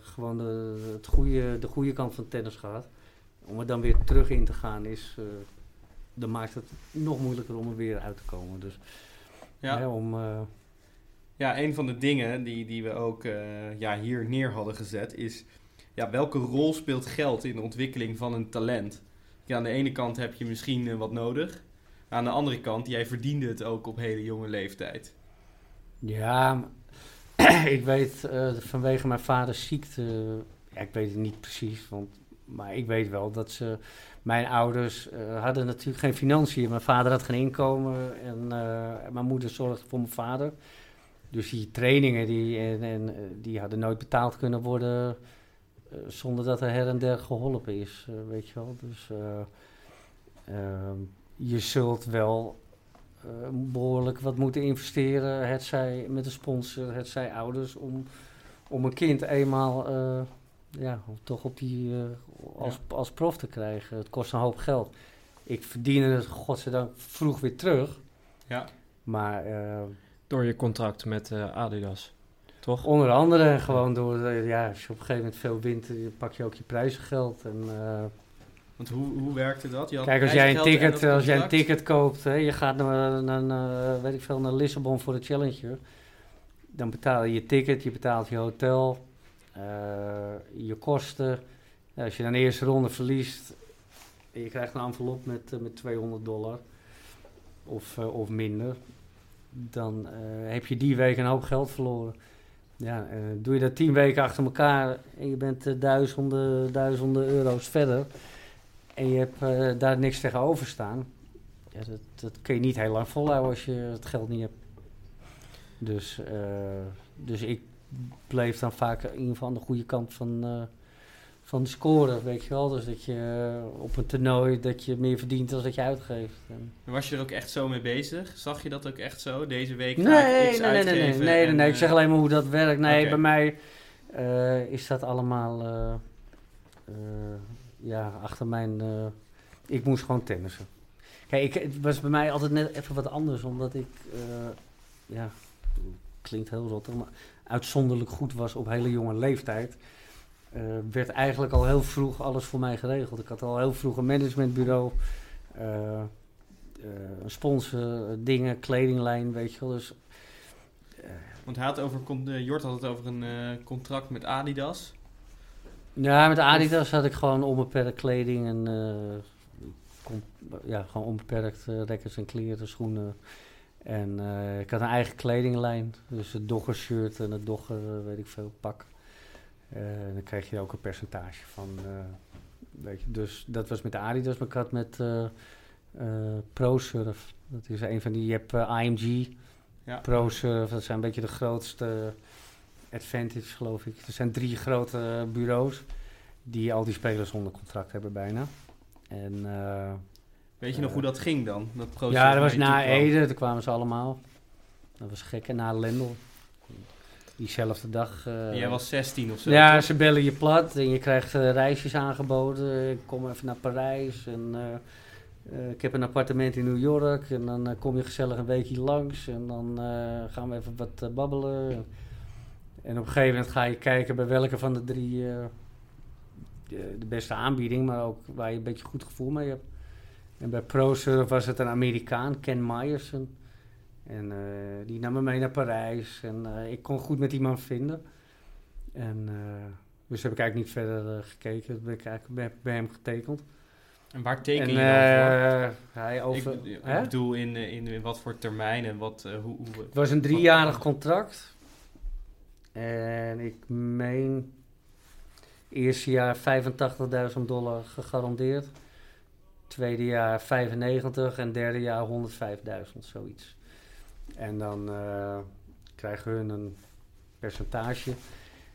gewoon de, het goede, de goede kant van tennis gehad, om er dan weer terug in te gaan, is, dan maakt het nog moeilijker om er weer uit te komen. Dus, ja. Hè, om, uh, ja, een van de dingen die, die we ook ja, hier neer hadden gezet is, ja, welke rol speelt geld in de ontwikkeling van een talent? Ja, aan de ene kant heb je misschien wat nodig. Aan de andere kant, jij verdiende het ook op hele jonge leeftijd. Ja, [CLEARS THROAT] ik weet vanwege mijn vaders ziekte, ja, ik weet het niet precies, want, maar ik weet wel dat ze, mijn ouders uh, hadden natuurlijk geen financiën. Mijn vader had geen inkomen en uh, mijn moeder zorgde voor mijn vader. Dus die trainingen die, en, en, die hadden nooit betaald kunnen worden zonder dat er her en der geholpen is, weet je wel. Dus ehm, je zult wel behoorlijk wat moeten investeren, het zij met een sponsor, het zij ouders, om, om een kind eenmaal uh, ja, toch op die, uh, als, ja. als prof te krijgen. Het kost een hoop geld. Ik verdiende het godzijdank vroeg weer terug. Ja. Maar... door je contract met Adidas, toch? Onder andere gewoon door, ja, als je op een gegeven moment veel wint, pak je ook je prijzengeld en... Want hoe, hoe werkte dat? Je had Kijk, als jij een ticket, als jij een ticket koopt, hè, je gaat naar, naar, naar, weet ik veel, naar Lissabon voor de Challenger. Dan betaal je je ticket, je betaalt je hotel, uh, je kosten. Ja, als je dan de eerste ronde verliest, je krijgt een envelop met, uh, met 200 dollar of, of minder, dan heb je die week een hoop geld verloren. Ja, doe je dat tien weken achter elkaar en je bent duizenden, duizenden euro's verder en je hebt daar niks tegenover staan, dat, kun je niet heel lang volhouden als je het geld niet hebt. Dus, dus ik bleef dan vaak in ieder geval aan de goede kant van, uh, van de score, weet je wel. Dus dat je op een toernooi dat je meer verdient dan dat je uitgeeft. En was je er ook echt zo mee bezig? Zag je dat ook echt zo? Deze week nee, nee, nee, nee, nee, nee, ik zeg alleen maar hoe dat werkt. Nee, okay. bij mij is dat allemaal ja, achter mijn. Uh, ik moest gewoon tennissen. Kijk, ik, het was bij mij altijd net even wat anders, omdat ik. Uh, ja, klinkt heel rottig, maar uitzonderlijk goed was op hele jonge leeftijd. Uh, werd eigenlijk al heel vroeg alles voor mij geregeld. Ik had al heel vroeg een managementbureau, een sponsor, dingen, kledinglijn, weet je wel. Dus Want hij had over, eh, Jort had het over een eh, contract met Adidas. Ja, met Adidas had ik gewoon onbeperkt kleding en eh, ja, gewoon onbeperkt eh rekkers en kleren, schoenen. En eh, ik had een eigen kledinglijn, dus het dogger shirt en het dogger, eh, weet ik veel, pak. Eh, en dan kreeg je ook een percentage van, eh, weet je, dus dat was met Adidas, maar ik had met eh eh, ProSurf, dat is een van die, je hebt eh, IMG, Ja. ProSurf, dat zijn een beetje de grootste Advantage, geloof ik. Er zijn drie grote bureaus die al die spelers onder contract hebben bijna. En eh, Weet je nog hoe dat ging dan? Dat proces ja, dat was na? Ede, toen kwamen ze allemaal. Dat was gek. En na Lendel. Diezelfde dag. En Jij was 16 of zo. ja, toch? ze bellen je plat en je krijgt eh, reisjes aangeboden. Ik kom even naar Parijs en eh, ik heb een appartement in New York. En dan kom je gezellig een weekje langs en dan gaan we even wat babbelen. En op een gegeven moment ga je kijken bij welke van de drie de, de beste aanbieding, maar ook waar je een beetje goed gevoel mee hebt. En bij ProSurf was het een Amerikaan, Ken Myerson. En eh, die nam me mee naar Parijs. En eh, ik kon goed met die man vinden. En eh, dus heb ik eigenlijk niet verder gekeken. Toen ben ik eigenlijk bij, hem getekend. En waar teken en je dan voor? hij over... ik, ik bedoel, in, in, in wat voor termijn en wat, hoe, hoe... Het was een driejarig contract. En ik meen... Eerste jaar 85.000 dollar gegarandeerd. Tweede jaar 95 en derde jaar 105.000, zoiets. En dan eh, krijgen hun een percentage.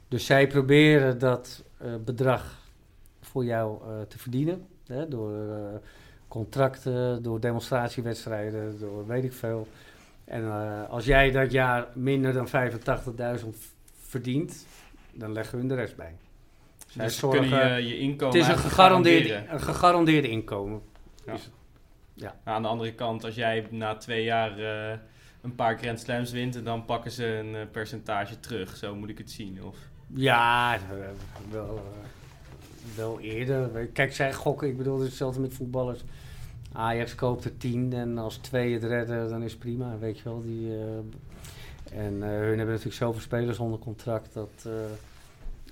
Dus zij proberen dat eh, bedrag voor jou eh, te verdienen. Hè, door contracten, door demonstratiewedstrijden, door weet ik veel. En als jij dat jaar minder dan 85.000 verdient, dan leggen hun de rest bij. Zij Dus zorgen- kunnen je, je inkomen het is een garanderen. een gegarandeerde inkomen. Ja. Het. Nou, aan de andere kant, als jij na twee jaar eh, een paar Grand Slams wint, dan pakken ze een eh, percentage terug. Zo moet ik het zien. Of... Ja, eh, wel, wel eerder. Kijk, zij gokken, ik bedoel, het is hetzelfde met voetballers. Ajax koopt er tien en als twee het redden, dan is het prima, weet je wel. Die, en hun hebben natuurlijk zoveel spelers onder contract dat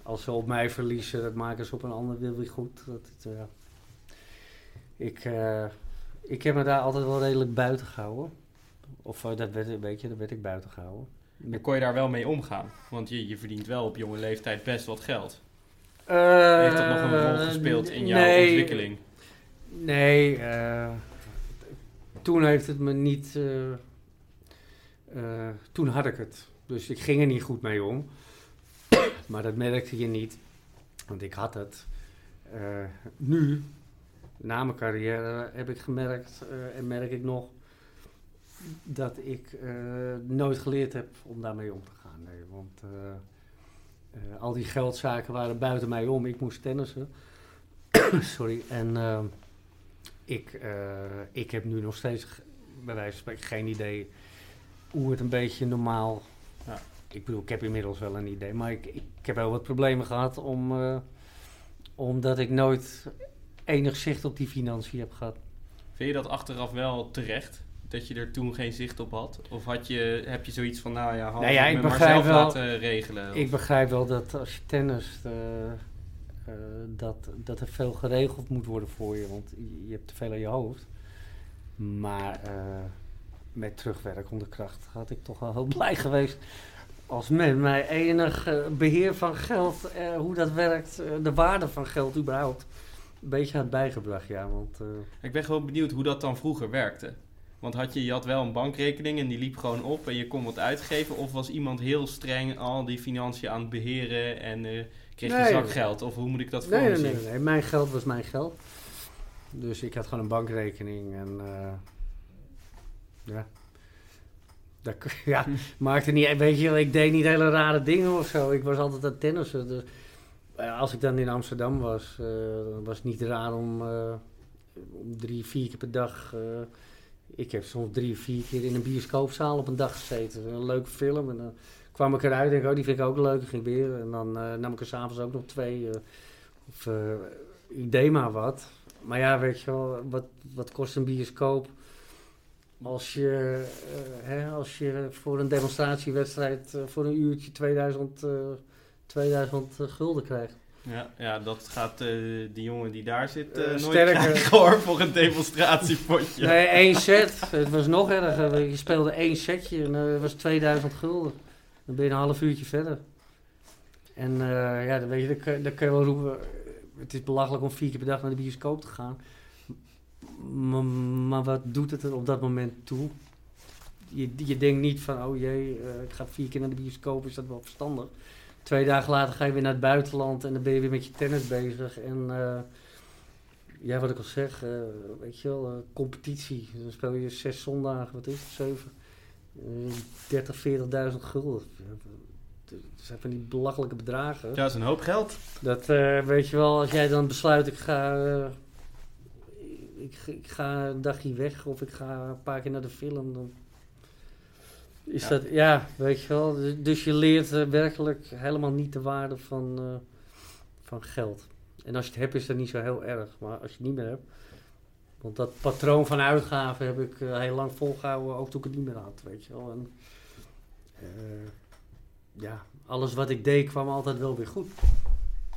als ze op mij verliezen, dat maken ze op een ander wil weer goed. Dat, het, eh, ik, eh, ik heb me daar altijd wel redelijk buiten gehouden. Of eh, dat werd, weet je, dat werd ik buiten gehouden. Dan kon je daar wel mee omgaan. Want je, je verdient wel op jonge leeftijd best wat geld. Heeft dat nog een rol gespeeld in jouw nee, ontwikkeling? Nee, toen heeft het me niet. toen had ik het. Dus ik ging er niet goed mee om. Maar dat merkte je niet. Want ik had het. Eh, nu, na mijn carrière, heb ik gemerkt eh, en merk ik nog. dat ik eh, nooit geleerd heb om daarmee om te gaan. Want al die geldzaken waren buiten mij om. Ik moest tennissen. [COUGHS] Sorry. En ik, ik heb nu nog steeds, bij wijze van spreken, geen idee hoe het een beetje normaal... Ja. Ik bedoel, ik heb inmiddels wel een idee, maar ik, ik, heb wel wat problemen gehad om, eh, omdat ik nooit enig zicht op die financiën heb gehad. Vind je dat achteraf wel terecht? Dat je er toen geen zicht op had? Of had je, heb je zoiets van, nou ja, had Nou ja, ik ik me maar zelf wel- laten regelen? Of- Ik begrijp wel dat als je tennis, eh, eh, dat, dat er veel geregeld moet worden voor je, want je, je hebt te veel aan je hoofd. Maar met terugwerkende kracht had ik toch wel heel blij geweest als men mij enig eh, beheer van geld, eh, hoe dat werkt, eh, de waarde van geld überhaupt, een beetje had bijgebracht. Ja, want eh, Ik ben gewoon benieuwd hoe dat dan vroeger werkte. Want had je, je had wel een bankrekening en die liep gewoon op en je kon wat uitgeven? Of was iemand heel streng al die financiën aan het beheren en kreeg je Nee, zakgeld? Of hoe moet ik dat voor Nee, me nee, nee, nee. Mijn geld was mijn geld. Dus ik had gewoon een bankrekening en ja. Dat, [LAUGHS] ja, maakte niet, weet je, ik deed niet hele rare dingen of zo. Ik was altijd aan tennissen. Dus, eh, als ik dan in Amsterdam was, eh, was het niet raar om, eh, om drie, vier keer per dag. ik heb soms drie vier keer in een bioscoopzaal op een dag gezeten. Een leuke film. En dan kwam ik eruit en denk oh, die vind ik ook leuk. Ik ging weer. En dan nam ik er s'avonds ook nog twee. of ik deed maar wat. Maar ja, weet je wel, wat, wat kost een bioscoop? Als je, eh, hè, als je voor een demonstratiewedstrijd eh, voor een uurtje 2000, eh, 2000 gulden krijgt. Ja, ja dat gaat eh, die jongen die daar zit nooit sterker. krijgen hoor, voor een demonstratiepotje. Nee, één set. Het was nog erger. Je speelde één setje en het was 2000 gulden. Dan ben je een half uurtje verder. En ja, dan weet je, dan kun, dan kun je wel roepen... Het is belachelijk om vier keer per dag naar de bioscoop te gaan. Maar, maar wat doet het er op dat moment toe? Je, je denkt niet van, oh jee, eh, ik ga vier keer naar de bioscoop, is dat wel verstandig? Twee dagen later ga je weer naar het buitenland en dan ben je weer met je tennis bezig. En eh, ja, wat ik al zeg, eh, weet je wel, competitie. Dan speel je zes zondagen, wat is het, zeven? Eh 30, 40.000 gulden. Dat zijn van die belachelijke bedragen. Ja, dat is een hoop geld. Dat weet je wel, als jij dan besluit, ik ga, ik, ik ga een dagje weg of ik ga een paar keer naar de film, dan is Ja. dat, ja, weet je wel. Dus- Dus je leert eh, werkelijk helemaal niet de waarde van, eh, van geld. En als je het hebt, is dat niet zo heel erg. Maar als je het niet meer hebt, want dat patroon van uitgaven heb ik eh, heel lang volgehouden, ook toen ik het niet meer had, weet je wel. En, ja, alles wat ik deed kwam altijd wel weer goed.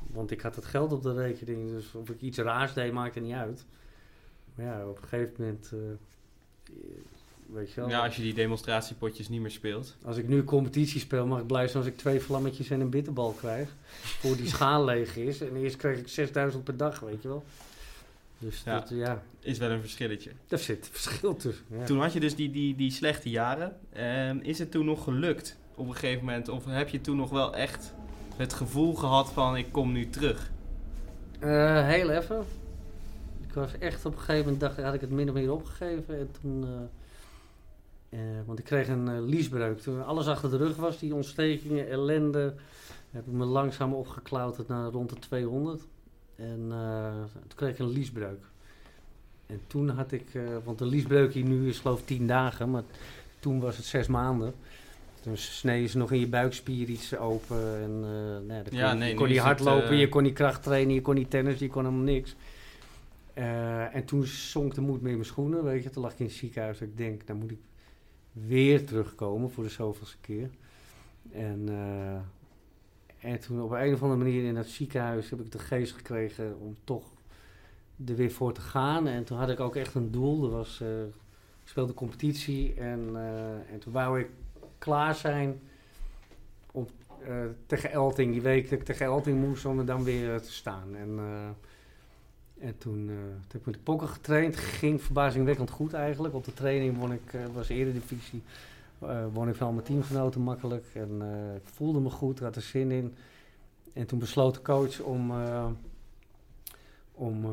Want ik had het geld op de rekening, dus of ik iets raars deed, maakte niet uit. Maar ja, op een gegeven moment, eh, weet je wel, Ja, als je die demonstratiepotjes niet meer speelt. als ik nu competitie speel, mag ik blij zijn als ik twee vlammetjes en een bitterbal krijg. Voor die schaal [LAUGHS] leeg is. En eerst kreeg ik 6000 per dag, weet je wel. Dus Ja. dat, ja, Is wel een verschilletje. daar zit verschil tussen. Ja. Toen had je dus die, die, die slechte jaren. En is het toen nog gelukt op een gegeven moment? Of heb je toen nog wel echt het gevoel gehad van ik kom nu terug? Eh, heel even. Ik was echt op een gegeven moment, dacht, had ik het min of meer opgegeven. En toen, eh, eh, want ik kreeg een eh, liesbreuk. Toen alles achter de rug was, die ontstekingen, ellende, heb ik me langzaam opgeklauterd naar rond de 200. En toen kreeg ik een liesbreuk. En toen had ik, want de liesbreuk hier nu is geloof ik 10 dagen, maar toen was het 6 maanden. Toen sneden ze nog in je buikspier iets open. En, eh, nou ja, dan kon, Ja, je- nee, je kon niet hardlopen, je kon niet kracht trainen, je kon niet tennis, je kon helemaal niks. Eh, en toen zonk de moed mee in mijn schoenen, weet je. Toen lag ik in het ziekenhuis. Ik denk, dan moet ik weer terugkomen voor de zoveelste keer. En, eh, en toen op een of andere manier in het ziekenhuis heb ik de geest gekregen om toch er weer voor te gaan. En toen had ik ook echt een doel. Er was, eh, ik speelde competitie en, en toen wou ik klaar zijn om tegen Elting, die week dat ik tegen Elting moest, om er dan weer te staan. En, en toen, eh, toen heb ik met de pokken getraind. Ging verbazingwekkend goed eigenlijk. Op de training won ik, eh was eredivisie, eh won ik van mijn teamgenoten makkelijk. En ik voelde me goed, had er zin in. En toen besloot de coach om, om,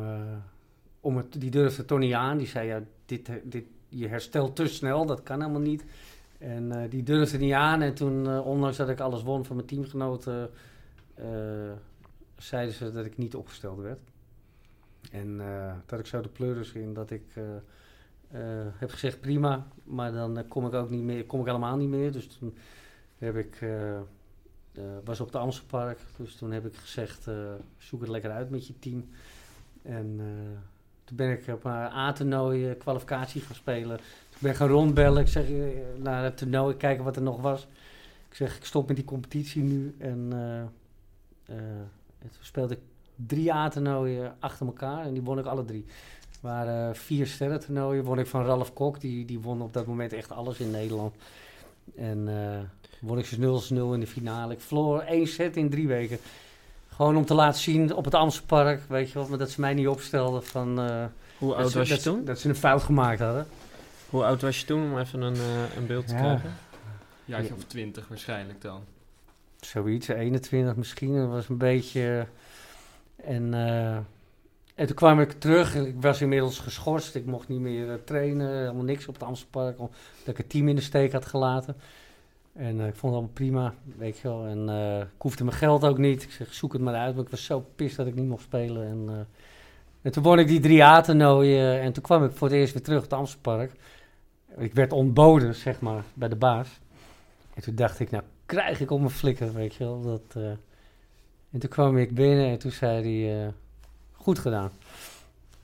om het, die durfde niet aan. Die zei, ja, dit, dit, je herstelt te snel, dat kan helemaal niet. En die durfde niet aan. En toen, ondanks dat ik alles won van mijn teamgenoten, zeiden ze dat ik niet opgesteld werd. En eh dat ik zo de pleuris in dat ik eh, eh, heb gezegd prima, maar dan kom ik ook niet meer, kom ik helemaal niet meer. Dus toen heb ik, was op de Amstelpark, dus toen heb ik gezegd zoek het lekker uit met je team. En toen ben ik op een A-toernooi kwalificatie gaan spelen. Toen ben gaan rondbellen. Ik zeg naar het toernooi, kijken wat er nog was. Ik zeg, ik stop met die competitie nu. En toen speelde ik drie A-toernooien achter elkaar. En die won ik alle drie. Het waren vier sterren toernooien. Won ik van Ralf Kok. Die, die won op dat moment echt alles in Nederland. En eh won ik dus 0-0 in de finale. Ik verloor één set in drie weken. Gewoon om te laten zien op het Amstelpark, weet je wel, maar dat ze mij niet opstelden van... eh, Hoe oud ze- was je dat ze- toen? Dat ze een fout gemaakt hadden. Hoe oud was je toen om even een, eh, een beeld te Ja. krijgen? Jaartje of twintig waarschijnlijk dan. Zoiets, 21 misschien. Dat was een beetje... En, eh, en toen kwam ik terug. Ik was inmiddels geschorst. Ik mocht niet meer eh, trainen. Helemaal niks op het Amstelpark. Omdat ik het team in de steek had gelaten. En eh, ik vond het allemaal prima, weet je wel. En eh, ik hoefde mijn geld ook niet. Ik zeg, zoek het maar uit. Maar ik was zo pist dat ik niet mocht spelen. En, en toen won ik die drie A-toernooien. En toen kwam ik voor het eerst weer terug op het Amstelpark. Ik werd ontboden, zeg maar, bij de baas. En toen dacht ik, nou krijg ik op mijn flikker, weet je wel. Dat. En toen kwam ik binnen en toen zei hij, eh, goed gedaan.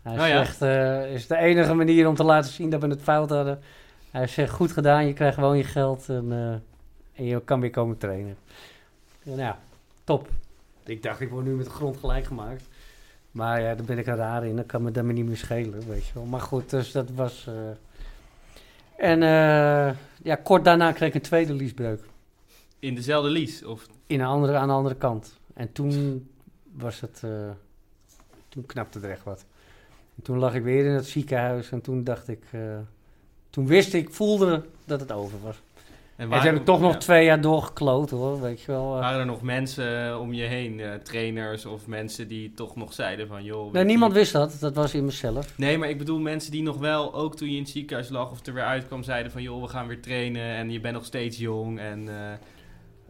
Hij Oh ja. zegt, eh is de enige manier om te laten zien dat we het fout hadden. Hij zegt, goed gedaan, je krijgt gewoon je geld en, eh, en je kan weer komen trainen. En ja, top. Ik dacht, ik word nu met de grond gelijk gemaakt. Maar ja, daar ben ik er raar in. Dat kan me daarmee niet meer schelen, weet je wel. Maar goed, dus dat was... En ja, kort daarna kreeg ik een tweede liesbreuk. In dezelfde lies? Of... In een andere, aan de andere kant. En toen was het... eh, toen knapte er echt wat. En toen lag ik weer in het ziekenhuis en toen dacht ik... eh, toen wist ik, voelde dat het over was. En toen heb ik toch nog ja. twee jaar doorgekloot hoor, weet je wel. eh. Waren er nog mensen om je heen, trainers of mensen die toch nog zeiden van... joh, nee, niemand je- wist dat. Dat was in mezelf. Nee, maar ik bedoel mensen die nog wel, ook toen je in het ziekenhuis lag of er weer uitkwam, zeiden van... joh, we gaan weer trainen en je bent nog steeds jong en...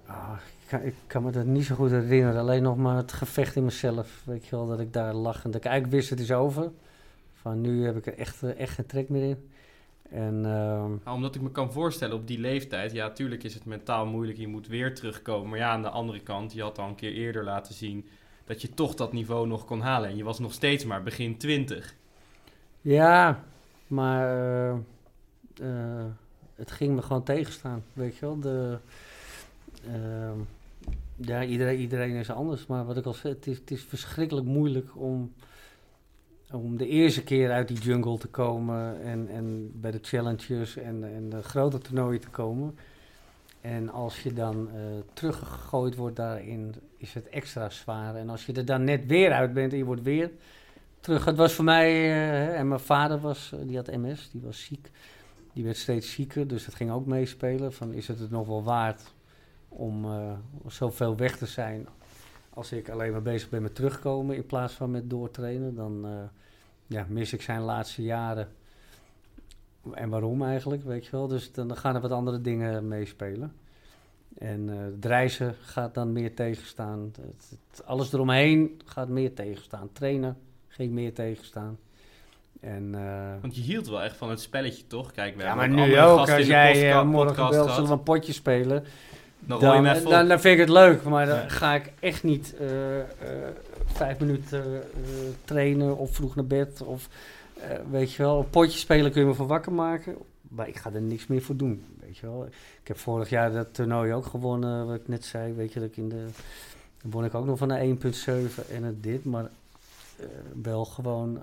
Ah, kan, ik kan me dat niet zo goed herinneren. Alleen nog maar het gevecht in mezelf. Weet je wel, dat ik daar lag en dat ik eigenlijk wist het is over. Van nu heb ik er echt, eh, echt geen trek meer in. En ehm, Nou, omdat ik me kan voorstellen op die leeftijd, ja, tuurlijk is het mentaal moeilijk, je moet weer terugkomen. Maar ja, aan de andere kant, je had al een keer eerder laten zien dat je toch dat niveau nog kon halen. En je was nog steeds maar begin 20. ja, maar eh, eh, het ging me gewoon tegenstaan. Weet je wel, de, ehm, ja, iedereen, is anders. Maar wat ik al zei, het is, het is verschrikkelijk moeilijk om, om de eerste keer uit die jungle te komen en, en bij de challenges en, en de grote toernooien te komen. En als je dan eh, teruggegooid wordt daarin, is het extra zwaar. En als je er dan net weer uit bent en je wordt weer terug. Het was voor mij, eh, en mijn vader was, eh, die had MS, die was ziek. Die werd steeds zieker, dus dat ging ook meespelen. Van is het het nog wel waard om eh, zoveel weg te zijn als ik alleen maar bezig ben met terugkomen in plaats van met doortrainen? Dan eh, ja, mis ik zijn laatste jaren. En waarom eigenlijk, weet je wel? Dus dan gaan er wat andere dingen meespelen. En het reizen gaat dan meer tegenstaan. Het, het- alles eromheen gaat meer tegenstaan. Trainen ging meer tegenstaan. En, Want je hield wel echt van het spelletje, toch? Kijk, we ja, maar nu ook. Als jij morgen gehad. zullen we een potje spelen. Dan je vind ik het leuk. Maar dan Ja. ga ik echt niet eh, eh, vijf minuten eh, trainen of vroeg naar bed. Of weet je wel, een potje spelen kun je me van wakker maken. Maar ik ga er niks meer voor doen. Weet je wel. Ik heb vorig jaar dat toernooi ook gewonnen, wat ik net zei. Weet je dat ik in de. Dan won ik ook nog van een 1,7 en het dit. Maar eh, wel gewoon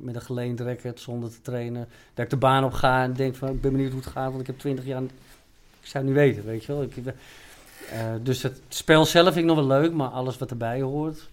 met een geleend racket zonder te trainen. Dat ik de baan op ga en denk van ik ben benieuwd hoe het gaat. Want ik heb 20 jaar. Ik zou het niet weten, weet je wel. Ik, eh, dus het spel zelf vind ik nog wel leuk, maar alles wat erbij hoort.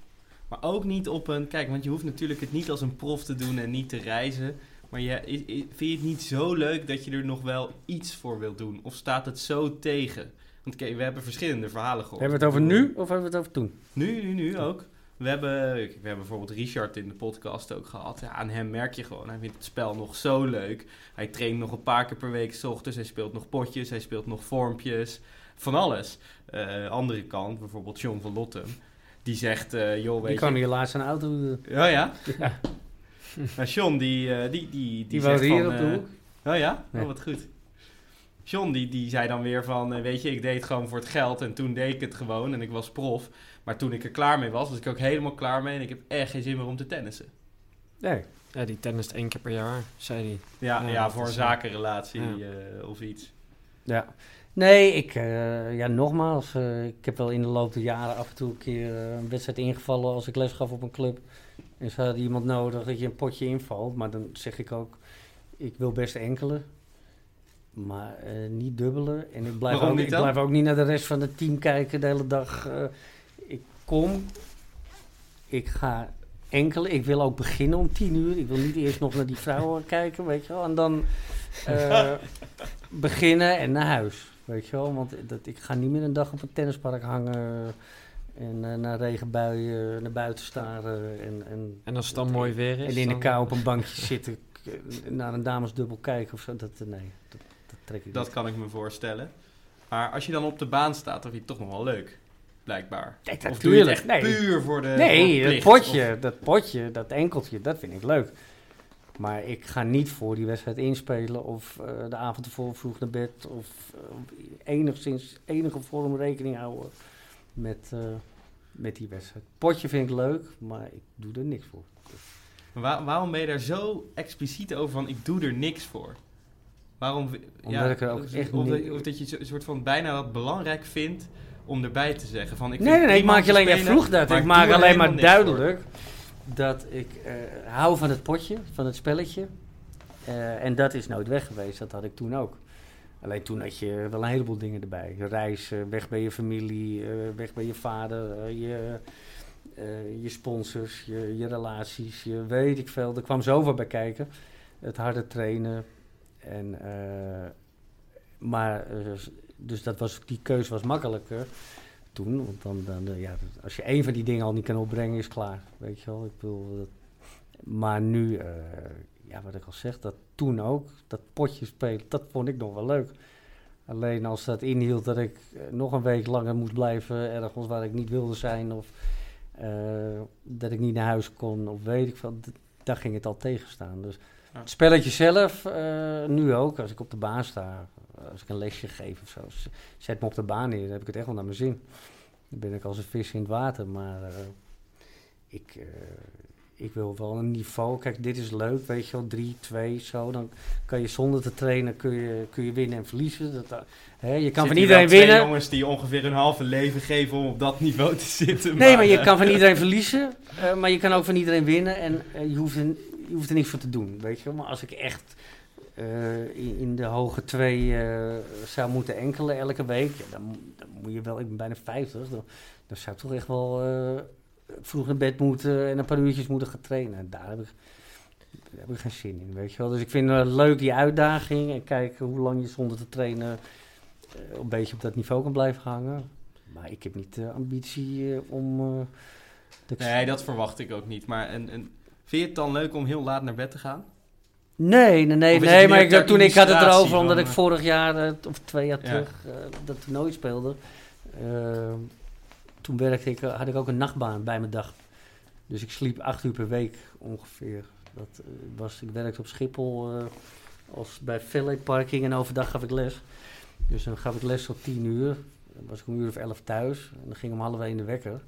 Maar ook niet op een... Kijk, want je hoeft natuurlijk het niet als een prof te doen en niet te reizen. Maar je, vind je het niet zo leuk dat je er nog wel iets voor wilt doen? Of staat het zo tegen? Want kijk, we hebben verschillende verhalen gehoord. Hebben we het over nu of hebben we het over toen? Nu, nu, nu ook. We hebben, we hebben bijvoorbeeld Richard in de podcast ook gehad. Ja, aan hem merk je gewoon, hij vindt het spel nog zo leuk. Hij traint nog een paar keer per week 's ochtends. Hij speelt nog potjes, hij speelt nog vormpjes. Van alles. Eh, andere kant, bijvoorbeeld John van Lottem. Die zegt, eh joh, weet Die kwam je... hier laatst een auto doen. Ja, ja. Ja. Maar [LAUGHS] John, die, eh, die, die, die, Die zegt hier van, op de eh, hoek. Oh ja? Oh, wat goed. John, die, die zei dan weer van, eh, weet je, ik deed het gewoon voor het geld en toen deed ik het gewoon en ik was prof. Maar toen ik er klaar mee was, was ik ook helemaal klaar mee en ik heb echt geen zin meer om te tennissen. Nee. Ja, die tennist één keer per jaar, zei hij. Ja, ja, voor een zakenrelatie ja. eh, of iets. Ja. Nee, ik, eh, ja, nogmaals, eh, ik heb wel in de loop der jaren af en toe een keer een wedstrijd ingevallen als ik les gaf op een club. En ze hadden iemand nodig dat je een potje invalt, maar dan zeg ik ook, ik wil best enkele, maar eh, niet dubbelen. En ik blijf, Waarom ook, niet ik blijf ook niet naar de rest van het team kijken de hele dag. Eh, kom, ik ga enkele, ik wil ook beginnen om tien uur. Ik wil niet eerst nog naar die vrouwen [LAUGHS] kijken, weet je wel. En dan eh, [LAUGHS] beginnen en naar huis, weet je wel. Want dat, ik ga niet meer een dag op een tennispark hangen en eh, naar regenbuien naar buiten staren. En, en, En als het dan mooi weer is... en in de kou op een [LAUGHS] bankje zitten k- naar een damesdubbel kijken of zo. Dat, eh, nee, dat, dat trek ik Dat niet. kan ik me voorstellen. Maar als je dan op de baan staat, dan vind je het toch nog wel leuk. Blijkbaar. Nee, Of doe je het natuurlijk. echt Nee. puur voor de voor Nee, dat potje, dat potje, dat enkeltje, dat vind ik leuk. Maar ik ga niet voor die wedstrijd inspelen of eh, de avond ervoor vroeg naar bed of eh, enigszins enige vorm rekening houden met, eh, met die wedstrijd. Potje vind ik leuk, maar ik doe er niks voor. Waar- waarom ben je daar zo expliciet over van, ik doe er niks voor? Waarom? Omdat ik er ook of- echt of, niet- dat- of dat je een soort van bijna dat belangrijk vindt om erbij te zeggen van ik Nee, nee, nee, ik maak je alleen, jij spelen, vroeg dat. maar Ik maak alleen maar voor. duidelijk dat ik eh, hou van het potje, van het spelletje. Eh, en dat is nooit weg geweest, dat had ik toen ook. Alleen toen had je wel een heleboel dingen erbij. Reizen, weg bij je familie, eh, weg bij je vader, je, je sponsors, je, je relaties, je weet ik veel. Er kwam zoveel bij kijken. Het harde trainen. En, maar, dus dat was, die keuze was makkelijker toen. Want dan, dan eh, ja, als je één van die dingen al niet kan opbrengen, is klaar. Weet je wel, ik bedoel... Dat, maar nu, eh, ja, wat ik al zeg, dat toen ook, dat potje spelen, dat vond ik nog wel leuk. Alleen als dat inhield dat ik eh, nog een week langer moest blijven, ergens waar ik niet wilde zijn, of dat ik niet naar huis kon, of weet ik veel, daar ging het al tegenstaan. Dus het spelletje zelf, nu ook, als ik op de baan sta, als ik een lesje geef of zo, zet me op de baan neer, dan heb ik het echt wel naar mijn zin. Dan ben ik als een vis in het water, maar eh, ik, eh, ik wil wel een niveau. Kijk, dit is leuk, weet je wel, 3, 2, zo. Dan kan je zonder te trainen kun je, kun je winnen en verliezen. Dat, eh, hè, je kan van iedereen twee winnen. jongens die ongeveer hun halve leven geven om op dat niveau te [LAUGHS] zitten. Nee, maar je eh, kan van [LAUGHS] iedereen verliezen, eh, maar je kan ook van iedereen winnen en eh, je, hoeft er, je hoeft er niks voor te doen, weet je wel. Maar als ik echt eh, in, de hoge twee eh, zou moeten enkelen elke week, ja, dan, dan moet je wel, ik ben bijna 50, dan, zou ik toch echt wel eh, vroeg in bed moeten en een paar uurtjes moeten gaan trainen. En daar heb ik, heb ik geen zin in, weet je wel. Dus ik vind het leuk die uitdaging en kijken hoe lang je zonder te trainen een beetje op dat niveau kan blijven hangen. Maar ik heb niet de ambitie om. Nee, dat verwacht ik ook niet. Maar en, en, vind je het dan leuk om heel laat naar bed te gaan? Nee, nee, nee, maar ik, toen ik had het erover, omdat ik eh, vorig jaar eh, of twee jaar Ja. terug eh, dat toernooi speelde. eh, toen werkte ik, had ik ook een nachtbaan bij mijn dag. Dus ik sliep acht uur per week ongeveer. Dat, was, ik werkte op Schiphol als bij Valet Parking en overdag gaf ik les. Dus dan gaf ik les tot tien uur. Dan was ik om een uur of elf thuis. En dan ging om half één de wekker.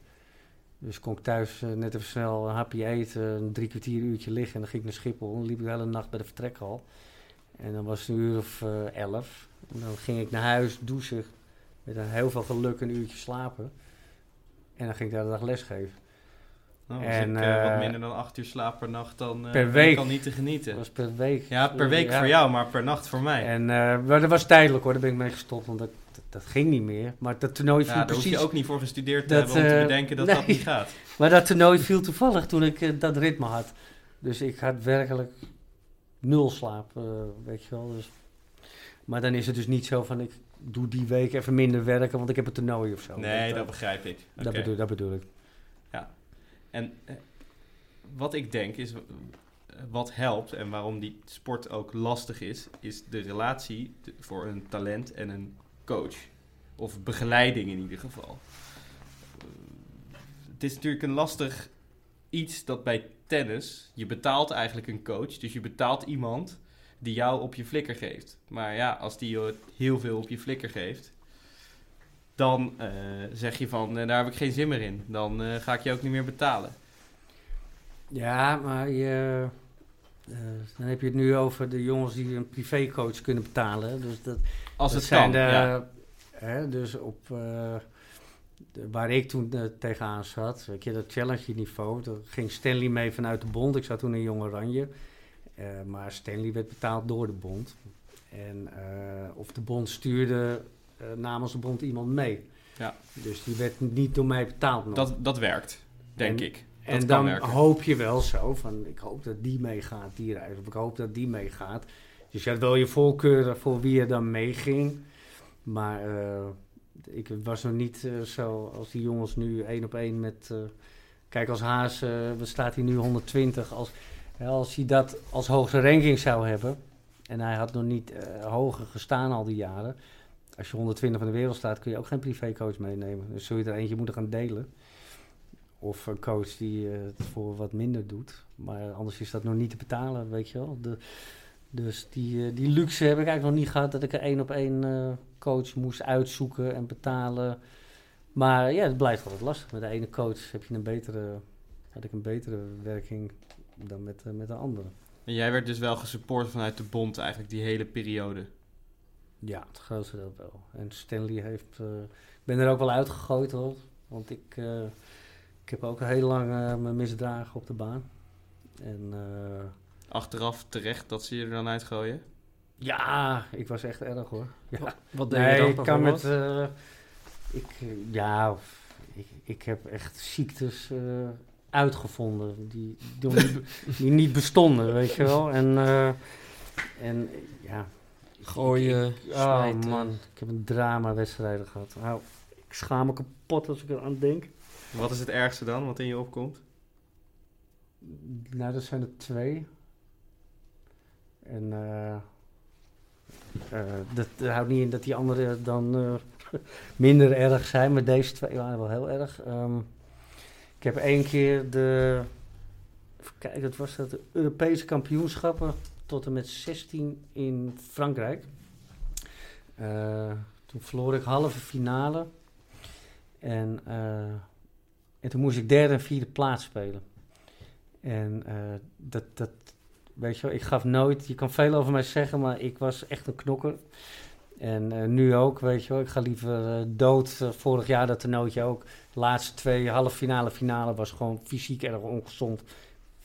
Dus kon ik thuis eh, net even snel een hapje eten, een drie kwartier uurtje liggen. En dan ging ik naar Schiphol. Dan liep ik de hele nacht bij de vertrekhal. En dan was het een uur of eh, elf. En dan ging ik naar huis, douchen. Met een heel veel geluk een uurtje slapen. En dan ging ik de hele dag lesgeven. Nou, als En, ik eh, wat minder dan acht uur slaap per nacht, dan per week. ik al niet te genieten. Dat was per week. Ja, per week Ja. voor jou, maar per nacht voor mij. En, maar dat was tijdelijk hoor, daar ben ik mee gestopt, want dat, dat, ging niet meer. Maar dat toernooi viel ja, daar hoef precies... je ook niet voor gestudeerd te Dat, hebben om te eh, bedenken dat [LAUGHS] nee. dat niet gaat. Maar dat toernooi viel toevallig toen ik eh, dat ritme had. Dus ik had werkelijk nul slaap, eh, weet je wel. Dus. Maar dan is het dus niet zo van ik doe die week even minder werken, want ik heb een toernooi of zo. Nee, dat, dat begrijp ik. dat, bedoel, dat bedoel ik. En eh, wat ik denk is, wat helpt en waarom die sport ook lastig is, is de relatie voor een talent en een coach. Of begeleiding in ieder geval. Eh, het is natuurlijk een lastig iets dat bij tennis, je betaalt eigenlijk een coach, dus je betaalt iemand die jou op je flikker geeft. Maar ja, als die je heel veel op je flikker geeft, dan eh, zeg je van, eh, daar heb ik geen zin meer in. Dan ga ik je ook niet meer betalen. Ja, maar je, dan heb je het nu over de jongens die een privécoach kunnen betalen. Dus dat, Als dat het zijn kan, de, ja. hè, dus op eh, de- waar ik toen eh, tegenaan zat, weet je, dat challenge niveau, daar ging Stanley mee vanuit de bond. Ik zat toen in Jong Oranje, Eh, maar Stanley werd betaald door de bond. En of de bond stuurde namens de bond iemand mee. Ja. Dus die werd niet door mij betaald nog. Dat, dat werkt, denk En- ik. Dat En dan werken. hoop je wel zo van, ik hoop dat die meegaat, die reis. Of ik hoop dat die meegaat. Je had wel je voorkeuren voor wie er dan meeging. Maar eh, ik was nog niet eh, zo als die jongens nu één op één met... eh, kijk, als Haas, staat hij nu 120. Als, als hij dat als hoogste ranking zou hebben... en hij had nog niet hoger gestaan al die jaren... als je 120 van de wereld staat, kun je ook geen privécoach meenemen. Dus zul je er eentje moeten gaan delen. Of een coach die het voor wat minder doet. Maar anders is dat nog niet te betalen, weet je wel. De, dus die, eh, die luxe heb ik eigenlijk nog niet gehad dat ik er één op één eh, coach moest uitzoeken en betalen. Maar ja, het blijft altijd lastig. Met de ene coach heb je een betere, had ik een betere werking dan met, eh, met de andere. En jij werd dus wel gesupport vanuit de bond eigenlijk die hele periode. Ja, het grootste deel wel. En Stanley heeft... eh, ik ben er ook wel uitgegooid hoor. Want ik, eh, ik heb ook heel lang eh, me misdragen op de baan. En eh, Achteraf terecht dat ze je er dan uitgooien. ja, ik was echt erg hoor. Ja. Wat deed Nee, je dan ik kan met... eh, ik, eh, ja, ik, ik heb echt ziektes eh, uitgevonden die, die, niet, [LAUGHS] die niet bestonden, weet je wel. En, eh, en ja, Gooien, Oh smijten. man, ik heb een drama-wedstrijden gehad. Nou, ik schaam me kapot als ik eraan denk. Wat is het ergste dan wat in je opkomt? Nou, dat zijn er twee. En eh, eh, dat, dat houdt niet in dat die andere dan eh, [LAUGHS] minder erg zijn, maar deze twee waren wel heel erg. Ehm, ik heb één keer de, kijken, het was dat de Europese kampioenschappen tot en met 16 in Frankrijk. Toen verloor ik halve finale. En, en toen moest ik derde en vierde plaats spelen. En dat, dat, weet je wel, ik gaf nooit, je kan veel over mij zeggen, maar ik was echt een knokker. En eh, nu ook, weet je wel, ik ga liever eh, dood. Eh, vorig jaar dat toernooitje ook. De laatste twee halve finale, finale was gewoon fysiek erg ongezond.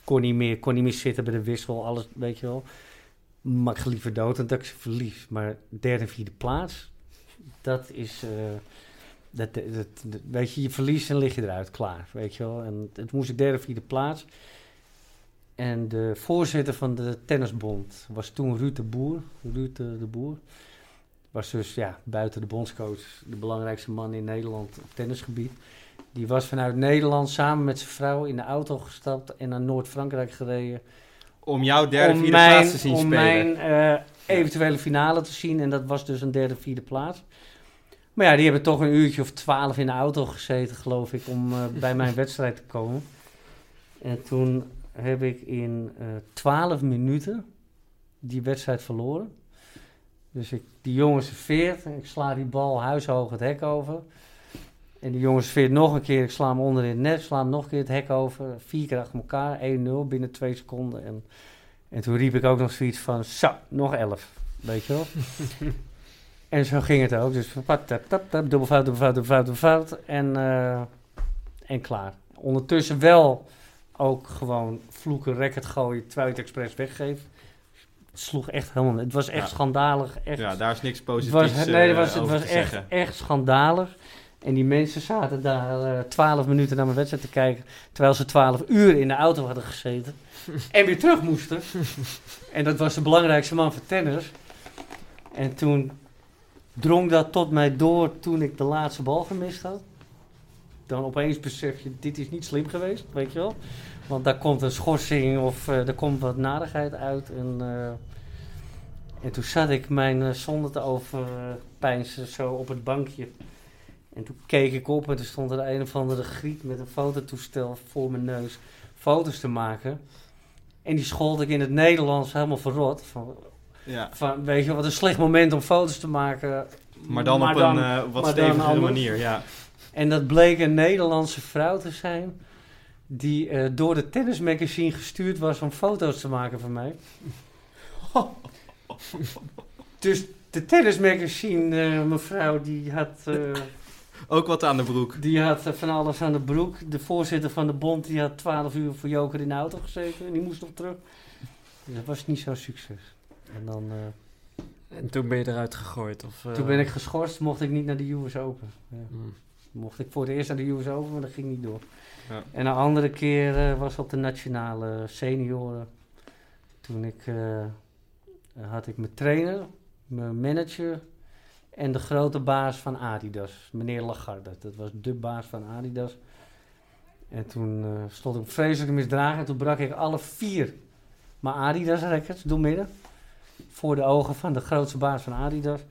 Kon niet meer, kon niet meer zitten bij de wissel, alles, weet je wel. Maar ik ga liever dood dan dat ik ze verlies. Maar derde vierde plaats, dat is... dat- weet je, je verliest en lig je eruit, klaar, weet je wel. En het moest ik derde, vierde plaats. En de voorzitter van de tennisbond was toen Ruud de Boer. Ruud de, Boer. Was dus ja, buiten de bondscoach de belangrijkste man in Nederland op tennisgebied. Die was vanuit Nederland samen met zijn vrouw in de auto gestapt en naar Noord-Frankrijk gereden. Om jouw derde, om vierde mijn, plaats te zien om spelen. mijn eh, eventuele finale te zien. En dat was dus een derde, vierde plaats. Maar ja, die hebben toch een uurtje of twaalf in de auto gezeten, geloof ik, om eh, bij mijn [LAUGHS] wedstrijd te komen. En toen heb ik in eh twaalf minuten die wedstrijd verloren. Dus ik, die jongen serveert en ik sla die bal huishoog het hek over. En die jongen serveert nog een keer, ik sla hem onder in het net, sla hem nog een keer het hek over. Vier keer achter elkaar, 1-0 binnen twee seconden. En, en toen riep ik ook nog zoiets van, zo, nog elf, weet je wel. [LAUGHS] en zo ging het ook, dus pat, tap, tap, tap, dubbel fout, dubbel fout, dubbel fout, dubbel fout. En, eh, en klaar. Ondertussen wel ook gewoon vloeken, record gooien, terwijl je het expres weggeeft. Het sloeg echt helemaal Het was echt Ja. schandalig. Echt, Ja, daar is niks het positiefs was, nee, het eh, was, het over was echt, zeggen. echt schandalig. En die mensen zaten daar eh, twaalf minuten naar mijn wedstrijd te kijken. Terwijl ze twaalf uur in de auto hadden gezeten. en weer terug moesten. en dat was de belangrijkste man voor tennis. En toen drong dat tot mij door toen ik de laatste bal gemist had. Dan opeens besef je, dit is niet slim geweest, weet je wel. Want daar komt een schorsing of eh er komt wat nadigheid uit. En, eh, en toen zat ik mijn eh, zonde te overpijnsen zo op het bankje. En toen keek ik op en toen stond er een of andere griet met een fototoestel voor mijn neus foto's te maken. En die schold ik in het Nederlands helemaal verrot. Van, Ja, van, weet je, wat een slecht moment om foto's te maken. maar dan op een wat stevigere manier, ja. En dat bleek een Nederlandse vrouw te zijn. Die eh, door de tennismagazine gestuurd was om foto's te maken van mij. [LAUGHS] dus de tennismagazine eh, mevrouw die had, eh, Ook wat aan de broek. die had van alles aan de broek. De voorzitter van de bond die had 12 uur voor Joker in de auto gezeten. En die moest nog terug. Dus dat was niet zo'n succes. En dan, eh, En toen ben je eruit gegooid? Of, eh, toen ben ik geschorst, mocht ik niet naar de US Open. Ja. hmm. Mocht ik voor het eerst naar de US Open, maar dat ging niet door. Ja. En een andere keer eh, was op de nationale senioren. Toen ik, eh, had ik mijn trainer, mijn manager en de grote baas van Adidas, meneer Lagarde. Dat was de baas van Adidas. En toen eh, stond ik vreselijk misdragen en toen brak ik alle vier mijn Adidas records doormidden. Voor de ogen van de grootste baas van Adidas.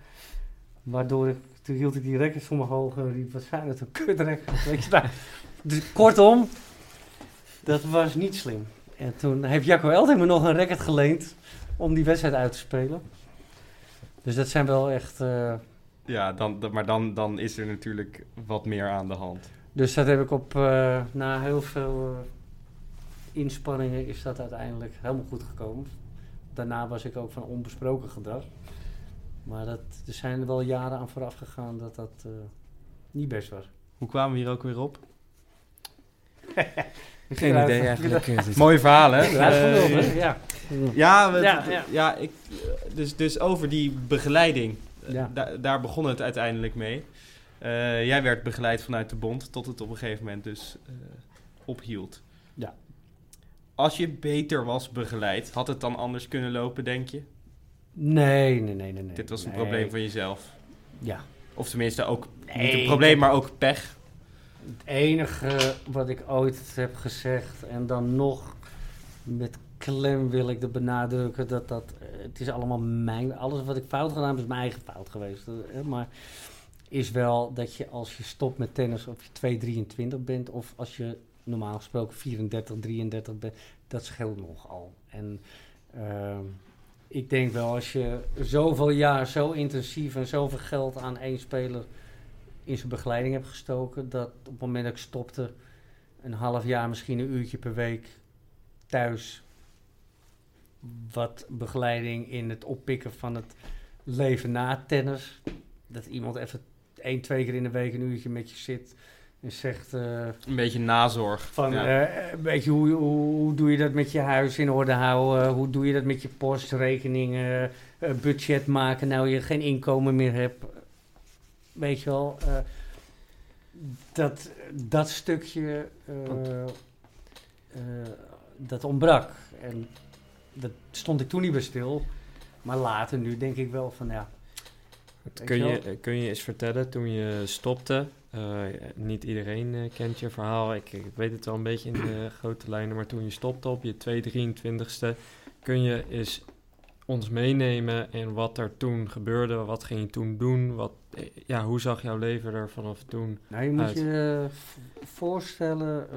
Waardoor ik, toen hield ik die records voor mijn ogen en riep, wat zijn dat een kutrecords. Weet je, nou, dus kortom, dat was niet slim. En toen heeft Jacco Elting me nog een record geleend om die wedstrijd uit te spelen. Dus dat zijn wel echt... eh, Ja, dan, maar dan, dan is er natuurlijk wat meer aan de hand. dus dat heb ik op, eh, na heel veel inspanningen is dat uiteindelijk helemaal goed gekomen. Daarna was ik ook van onbesproken gedrag. Maar dat, er zijn er wel jaren aan vooraf gegaan dat dat eh, niet best was. Hoe kwamen we hier ook weer op? [LAUGHS] Geen idee eigenlijk. eh, Mooie verhaal, hè? Ja. Ja, we- Ja, ja. ja. ik, dus, dus over die begeleiding. Ja. da- daar begon het uiteindelijk mee. Eh, jij werd begeleid vanuit de bond, tot het op een gegeven moment dus eh, ophield. Ja. Als je beter was begeleid, had het dan anders kunnen lopen, denk je? Nee, nee, nee, nee. nee. Dit was een Nee. probleem van jezelf. Ja. Of tenminste ook niet een probleem, maar ook pech. Het enige wat ik ooit heb gezegd en dan nog met klem wil ik er benadrukken dat dat, eh, het is allemaal mijn, alles wat ik fout gedaan heb is mijn eigen fout geweest. Eh, Maar is wel dat je als je stopt met tennis of je 2,23 bent of als je normaal gesproken 34, 33 bent, dat scheelt nogal. En ehm, ik denk wel als je zoveel jaar zo intensief en zoveel geld aan één speler in zijn begeleiding heb gestoken. Dat op het moment dat ik stopte, een half jaar, misschien een uurtje per week thuis. Wat begeleiding in het oppikken van het leven na tennis. Dat iemand even één, twee keer in de week een uurtje met je zit zegt eh, Een beetje nazorg. van, Ja. eh, weet je, hoe, hoe, hoe doe je dat met je huis in orde houden? Hoe doe je dat met je postrekeningen? eh, budget maken, nou je geen inkomen meer hebt. Weet je wel, eh, dat, dat stukje, eh, eh, dat ontbrak. En dat stond ik toen niet bij stil. Maar later, nu denk ik wel van, ja, Kun je kun je eens vertellen, toen je stopte, eh, niet iedereen eh, kent je verhaal, ik, ik weet het wel een beetje in de [CLEARS THROAT] grote lijnen, maar toen je stopte op je 223ste, kun je eens ons meenemen in wat er toen gebeurde, wat ging je toen doen, wat, eh, ja, hoe zag jouw leven er vanaf toen? Nou, je moet uit. je voorstellen,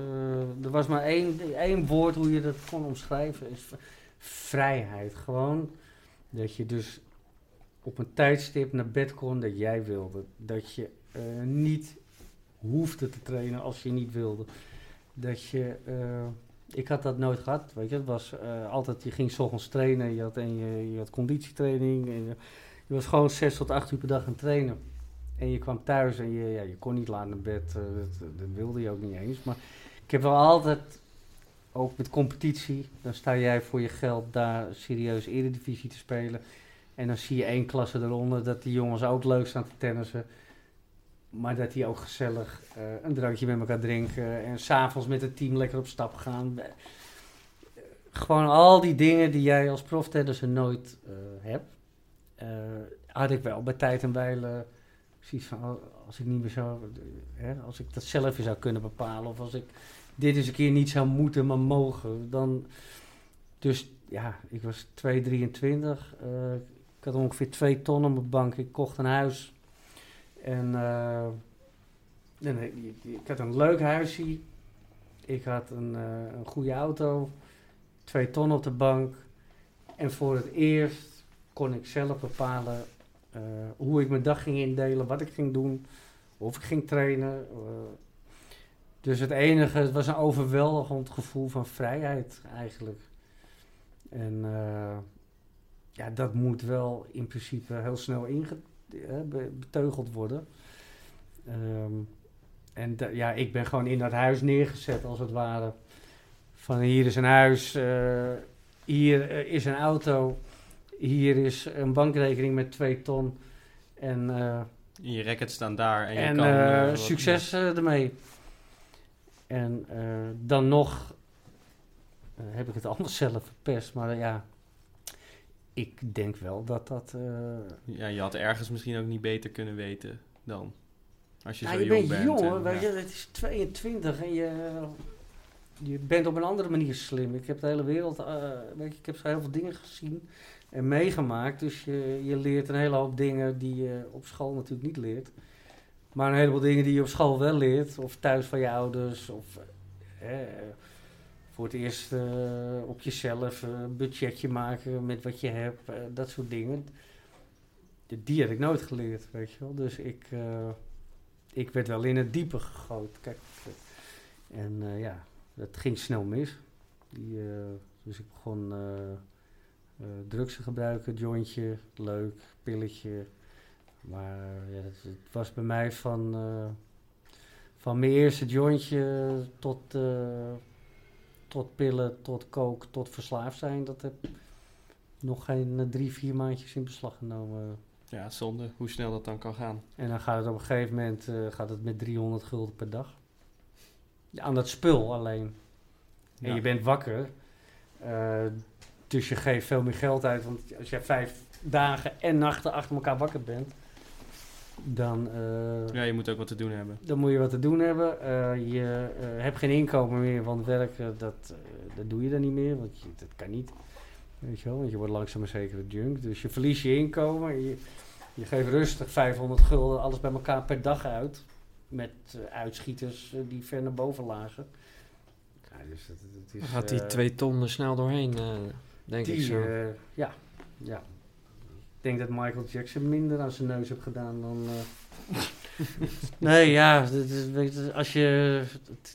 er was maar één, één woord hoe je dat kon omschrijven, is vrijheid. Gewoon dat je dus op een tijdstip naar bed kon dat jij wilde. Dat je niet hoefde te trainen als je niet wilde. Dat je, eh, ik had dat nooit gehad, weet je, het was eh, altijd, je ging 's ochtends trainen, je had, en je, je had conditietraining, en je, was gewoon zes tot acht uur per dag aan het trainen. En je kwam thuis en je, ja, je kon niet laat naar bed. eh, dat, dat wilde je ook niet eens. Maar ik heb wel altijd, ook met competitie, dan sta jij voor je geld daar serieus eredivisie te spelen. En dan zie je één klasse eronder dat die jongens ook leuk staan te tennissen. Maar dat die ook gezellig eh, een drankje met elkaar drinken. En s'avonds met het team lekker op stap gaan. Eh, Gewoon al die dingen die jij als proftennisser nooit eh, hebt. had ik wel bij tijd en wijle zoiets van, oh, als ik niet meer zou, hè, als ik dat zelf weer zou kunnen bepalen, of als ik dit eens een keer niet zou moeten, maar mogen, dan, dus ja, ik was 2,23, eh ik had ongeveer 2 ton op mijn bank, ik kocht een huis en, eh, ik, ik had een leuk huisje, ik had een, eh, een goede auto, 2 ton op de bank en voor het eerst kon ik zelf bepalen eh, hoe ik mijn dag ging indelen, wat ik ging doen, of ik ging trainen. dus het enige, het was een overweldigend gevoel van vrijheid eigenlijk. En ja, dat moet wel in principe heel snel inge- be- beteugeld worden. Ehm, en ja, ik ben gewoon in dat huis neergezet als het ware. Van hier is een huis, eh, hier eh, is een auto, hier is een bankrekening met twee ton. En, eh, Je rackets staan daar en je en kan... eh, eh, succes eh, ermee. En eh, dan nog eh, heb ik het allemaal [LAUGHS] zelf verpest. Maar eh, ja, ik denk wel dat dat... eh, Ja, je had ergens misschien ook niet beter kunnen weten dan. Als je ja, zo je jong bent bent. jong, en, weet ja. je, het is 22 en je, je bent op een andere manier slim. Ik heb de hele wereld, eh, weet je, ik heb zo heel veel dingen gezien en meegemaakt. Dus je, je leert een hele hoop dingen die je op school natuurlijk niet leert. Maar een heleboel dingen die je op school wel leert, of thuis van je ouders, of eh, voor het eerst eh, op jezelf eh, een budgetje maken met wat je hebt, eh, dat soort dingen. Die- heb ik nooit geleerd, weet je wel. Dus ik, ik werd wel in het diepe gegooid. Kijk, en ja, dat ging snel mis. Die, dus ik begon drugs te gebruiken, jointje, leuk, pilletje. Maar ja, het, was bij mij van, van mijn eerste jointje tot, tot pillen, tot kook, tot verslaafd zijn. Dat heb nog geen eh, drie, vier maandjes in beslag genomen. Ja, zonde hoe snel dat dan kan gaan. En dan gaat het op een gegeven moment eh, gaat het met 300 gulden per dag. Ja, aan dat spul alleen. En Ja. je bent wakker. eh, dus je geeft veel meer geld uit. Want als je vijf dagen en nachten achter elkaar wakker bent, dan, eh, Ja, je moet ook wat te doen hebben. dan moet je wat te doen hebben. Eh, je eh, hebt geen inkomen meer, want werken, dat, eh, dat doe je dan niet meer. Want je, dat kan niet. Weet je wel, want je wordt langzaam maar zeker een junk. Dus je verliest je inkomen. en Je, je geeft rustig 500 gulden, alles bij elkaar per dag uit. Met uitschieters die ver naar boven lagen. Ja, dus dat, dat is, Dan gaat die twee ton er snel doorheen, eh, denk ik zo. ja, ja. Ik denk dat Michael Jackson minder aan zijn neus heeft gedaan dan. eh. [LAUGHS] nee, ja, dit is- weet je, als je.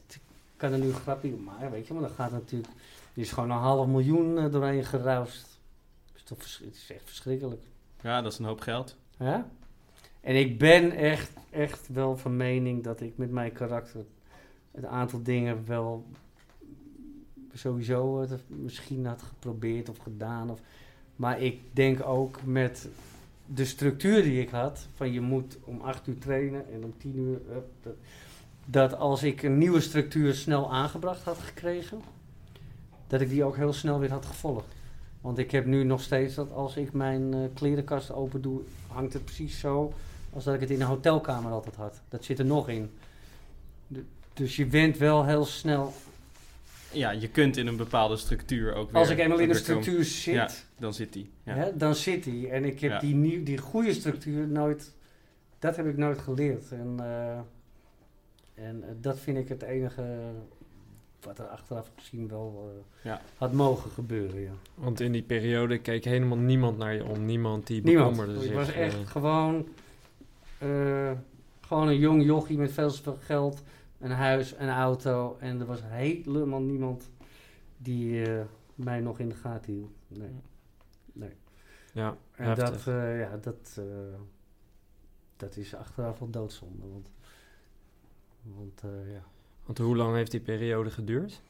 Ik kan er nu een grapje op maken, weet je, maar dan gaat natuurlijk. Er is gewoon een half miljoen eh, doorheen geruist. Dat is toch het is echt verschrikkelijk. Ja, dat is een hoop geld. Ja? En ik ben echt, echt wel van mening dat ik met mijn karakter het aantal dingen wel sowieso het misschien had geprobeerd of gedaan. Of, maar ik denk ook met de structuur die ik had, van je moet om acht uur trainen en om tien uur, up, dat, als ik een nieuwe structuur snel aangebracht had gekregen, dat ik die ook heel snel weer had gevolgd. Want ik heb nu nog steeds dat als ik mijn eh, klerenkast open doe, hangt het precies zo als dat ik het in een hotelkamer altijd had. Dat zit er nog in. Du- dus je went wel heel snel. Ja, je kunt in een bepaalde structuur ook weer... Als ik eenmaal in een structuur zit, Ja, dan zit die. Ja. hè, dan zit die. En ik heb Ja. die, nieuw, die goede structuur nooit. Dat heb ik nooit geleerd. En, eh, en eh, dat vind ik het enige wat er achteraf gezien wel eh, Ja. had mogen gebeuren. Ja. Want in die periode keek helemaal niemand naar je om. Niemand die Niemand. bekommerde Ik was echt gewoon, eh, gewoon een jong jochie met veel geld, een huis, een auto. En er was helemaal niemand die eh, mij nog in de gaten hield. Nee. nee. ja, En heftig. dat, eh, ja, dat, eh, dat is achteraf wel doodzonde. Want, want ja, Want hoe lang heeft die periode geduurd?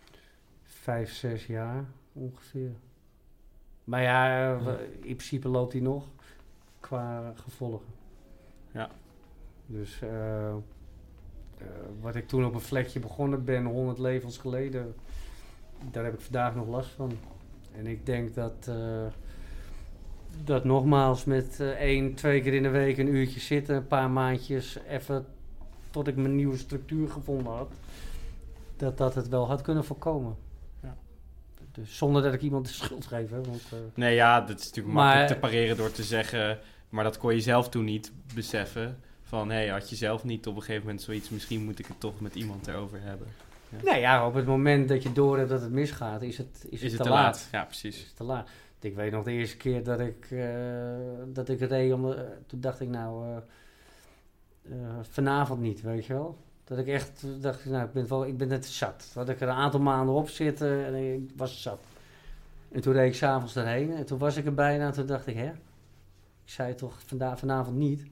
vijf, zes jaar ongeveer. Maar ja, Ja. in principe loopt hij nog qua gevolgen. Ja. Dus wat ik toen op een vlekje begonnen ben, 100 levens geleden, daar heb ik vandaag nog last van. En ik denk dat, eh, dat nogmaals met eh, één, twee keer in de week een uurtje zitten, een paar maandjes, even tot ik mijn nieuwe structuur gevonden had, dat dat het wel had kunnen voorkomen. Ja. Dus zonder dat ik iemand de schuld geef. Hè, want, eh, Nee, ja, dat is natuurlijk Maar- makkelijk te pareren door te zeggen... Maar dat kon je zelf toen niet beseffen. Van, hé, had je zelf niet op een gegeven moment zoiets... Misschien moet ik het toch met iemand erover hebben. Nou ja, op het moment dat je door hebt dat het misgaat, is het, is Is, het, het te laat. Ja, Is precies. het te laat. Ik weet nog de eerste keer dat ik, eh, dat ik reed, om, de- toen dacht ik nou, eh, eh, vanavond niet, weet je wel. Dat ik echt dacht, nou, ik ben, wel, ik ben net zat. Dat ik er een aantal maanden op zitten en ik was zat. En toen reed ik s'avonds erheen en toen was ik er bijna en toen dacht ik, hè, ik zei toch vanda vanavond niet.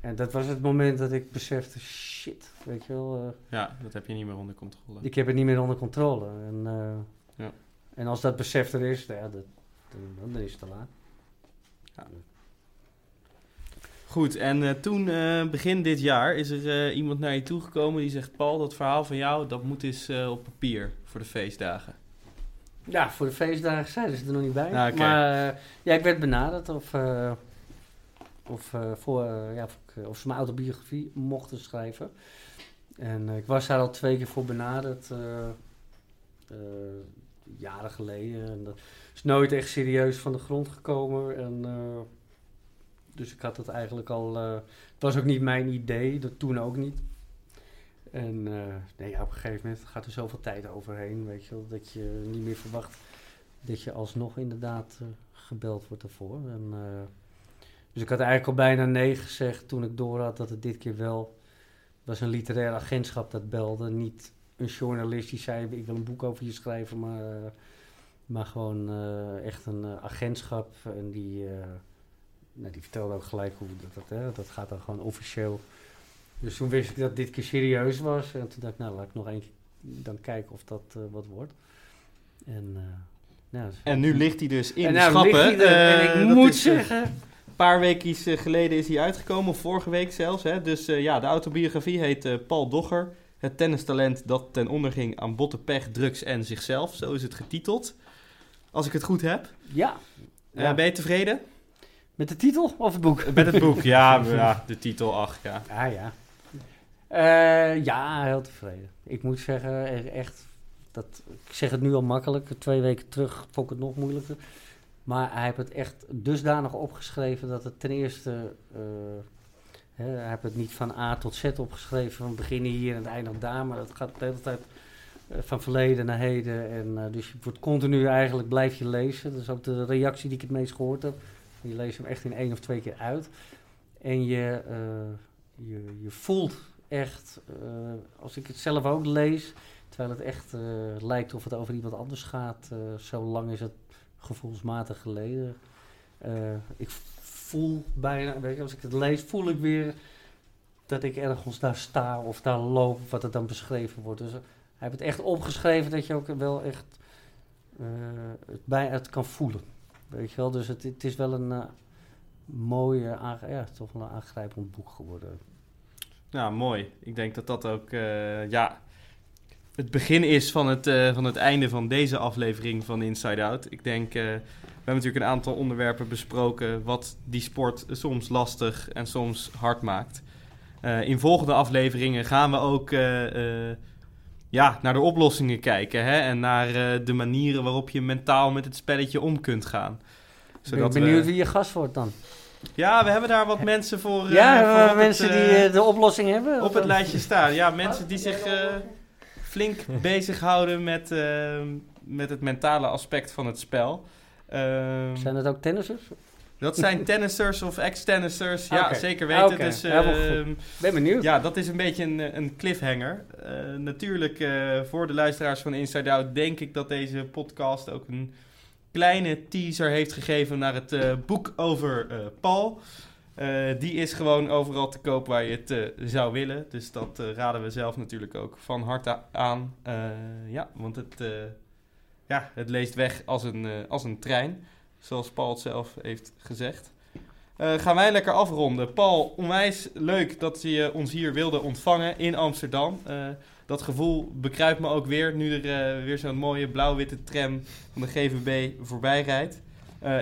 En dat was het moment dat ik besefte, shit, weet je wel. eh, Ja, dat heb je niet meer onder controle. ik heb het niet meer onder controle. En, eh, Ja. en als dat besef er is, nou ja, dat, dan, dan is het te laat. Goed, en eh, toen, begin dit jaar, is er iemand naar je toegekomen die zegt... Paul, dat verhaal van jou, dat moet eens op papier voor de feestdagen. Ja, voor de feestdagen zeiden ze er nog niet bij. Oké. Maar ja, ik werd benaderd of, of, eh, voor, eh, ja, eh, of ze mijn autobiografie mochten schrijven. En ik was daar al twee keer voor benaderd, jaren geleden. En dat is nooit echt serieus van de grond gekomen. En, dus ik had het eigenlijk al. het was ook niet mijn idee, dat toen ook niet. En nee, op een gegeven moment gaat er zoveel tijd overheen, weet je dat je niet meer verwacht dat je alsnog inderdaad gebeld wordt ervoor. En, dus ik had eigenlijk al bijna nee gezegd toen ik door had dat het dit keer wel was een literair agentschap dat belde, niet een journalist die zei: Ik wil een boek over je schrijven, maar, eh, maar gewoon eh, echt een eh, agentschap. En die, nou, die vertelde ook gelijk hoe dat, dat, hè, dat gaat dan gewoon officieel. Dus toen wist ik dat dit keer serieus was. En toen dacht ik, nou laat ik nog één keer dan kijken of dat wat wordt. En, nou, dus- En nu ligt hij dus in En de nou schappen. en ik moet eh, zeggen, paar weken geleden is hij uitgekomen, of vorige week zelfs. Hè? Dus eh, ja, de autobiografie heet eh, Paul Dogger. Het tennistalent dat ten onder ging aan botte pech, drugs en zichzelf. Zo is het getiteld. Als ik het goed heb. ja. Eh, Ja. ben je tevreden? Met de titel of het boek? Met het boek, ja, [LAUGHS] ja de titel, ach ja. Ah ja. Eh, ja, heel tevreden. Ik moet zeggen, e- echt, dat, ik zeg het nu al makkelijk. Twee weken terug vond ik het nog moeilijker. Maar hij heeft het echt dusdanig opgeschreven dat het ten eerste... eh, hè, hij heeft het niet van A tot Z opgeschreven, van beginnen hier en het daar. Maar dat gaat de hele tijd eh, van verleden naar heden. En, eh, dus je wordt continu eigenlijk, blijf je lezen. Dat is ook de reactie die ik het meest gehoord heb. Je leest hem echt in één of twee keer uit. En je, je, je voelt echt, als ik het zelf ook lees, terwijl het echt lijkt of het over iemand anders gaat, zo lang is het gevoelsmatig geleden. Eh, ik voel bijna, weet je, als ik het lees, voel ik weer dat ik ergens daar sta of daar loop, wat er dan beschreven wordt. Dus eh, hij heeft het echt opgeschreven dat je ook wel echt eh, het bij het kan voelen. Weet je wel, dus het, het is wel een mooie, ja, toch een aangrijpend boek geworden. Nou, mooi. Ik denk dat dat ook ja, het begin is van het, eh, van het einde van deze aflevering van Inside Out. Ik denk, eh, we hebben natuurlijk een aantal onderwerpen besproken wat die sport soms lastig en soms hard maakt. Eh, in volgende afleveringen gaan we ook eh, eh, ja, naar de oplossingen kijken hè? en naar eh, de manieren waarop je mentaal met het spelletje om kunt gaan. Ik ben benieuwd wie je gast wordt dan. Ja, we hebben daar wat mensen voor. eh, ja, voor het, mensen die de oplossing hebben? op het lijstje staan. Ja, mensen die zich eh, flink [LAUGHS] bezighouden met, eh, met het mentale aspect van het spel. Ehm, Zijn het ook tennissers? dat zijn tennissers of ex-tennissers. Ja, zeker weten. Oké, Dus helemaal goed. ehm, Ben benieuwd. ja, dat is een beetje een, een cliffhanger. Eh, natuurlijk, eh, voor de luisteraars van Inside Out denk ik dat deze podcast ook een kleine teaser heeft gegeven naar het eh, boek over Paul. Eh, die is gewoon overal te koop waar je het eh, zou willen. Dus dat eh, raden we zelf natuurlijk ook van harte aan. Ja, want het, ja, het leest weg als een, als een trein. Zoals Paul het zelf heeft gezegd. Gaan wij lekker afronden. Paul, onwijs leuk dat je ons hier wilde ontvangen in Amsterdam. Dat gevoel bekruipt me ook weer nu er weer zo'n mooie blauw-witte tram van de GVB voorbij rijdt.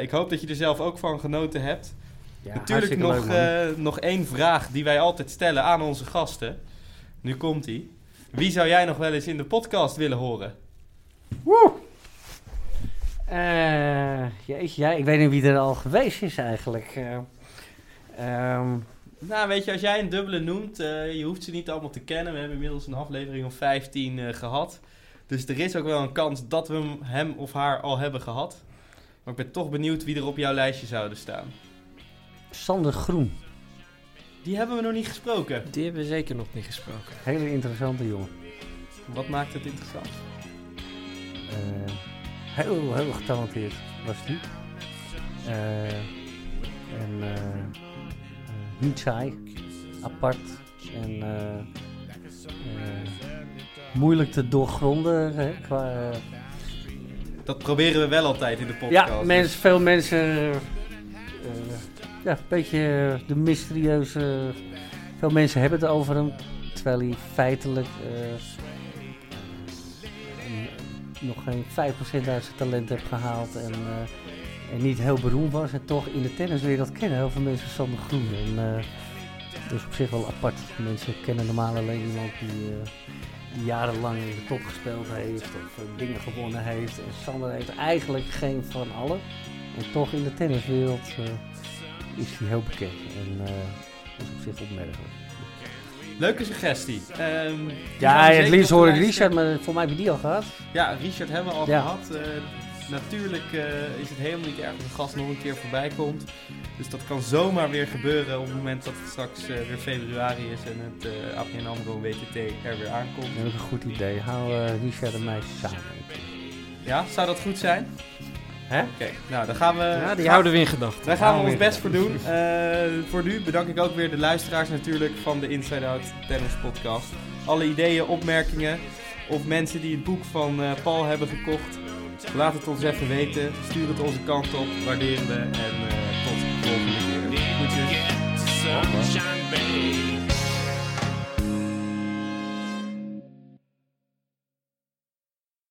Ik hoop dat je er zelf ook van genoten hebt. Ja, Natuurlijk nog, leuk, eh, nog één vraag die wij altijd stellen aan onze gasten. Nu komt die. Wie zou jij nog wel eens in de podcast willen horen? Eh, jeetje, ja, ik weet niet wie er al geweest is eigenlijk. Eh, ehm, Nou, weet je, als jij een dubbele noemt, eh, je hoeft ze niet allemaal te kennen. We hebben inmiddels een aflevering of 15 eh, gehad. Dus er is ook wel een kans dat we hem- hem of haar al hebben gehad. Maar ik ben toch benieuwd wie er op jouw lijstje zouden staan. Sander Groen, Die hebben we nog niet gesproken. Die hebben we zeker nog niet gesproken. hele interessante jongen. Wat maakt het interessant? Eh, heel, heel getalenteerd was hij. Eh, en eh, eh, niet saai, apart en moeilijk te doorgronden. Hè, qua, Dat proberen we wel altijd in de podcast. ja, mens, veel mensen. Eh, ja, een beetje eh, de mysterieuze. Veel mensen hebben het over hem. Terwijl hij feitelijk. eh, nog geen 5% uit zijn talent heeft gehaald. En, en niet heel beroemd was. En toch in de tenniswereld kennen heel veel mensen Sander Groen. En, is op zich wel apart. Mensen kennen normaal alleen iemand die. jarenlang in de top gespeeld heeft of dingen gewonnen heeft. En Sander heeft eigenlijk geen van allen. En toch in de tenniswereld eh, is hij heel bekend. En dat is op zich opmerkelijk. Leuke suggestie. Ehm, Ja, het liefst hoor ik Richard, maar voor mij heb je die al gehad. Ja, Richard hebben we al Ja. gehad. Eh, natuurlijk eh, is het helemaal niet erg dat de gast nog een keer voorbij komt. Dus dat kan zomaar weer gebeuren op het moment dat het straks weer februari is en het uh, APN AMRO WTT er weer aankomt. Dat is een goed idee. Hou Richard en mij samen. Ja, zou dat goed zijn? Hè? Oké, nou dan gaan we... Ja, die houden we in gedachten. Daar gaan we ons best voor doen. Uh, voor nu bedank ik ook weer de luisteraars natuurlijk van de Inside Out Tennis Podcast. Alle ideeën, opmerkingen of mensen die het boek van uh, Paul hebben gekocht. Laat het ons even weten. Stuur het onze kant op. Waarderen we. En uh, tot de volgende keer. Goedjes.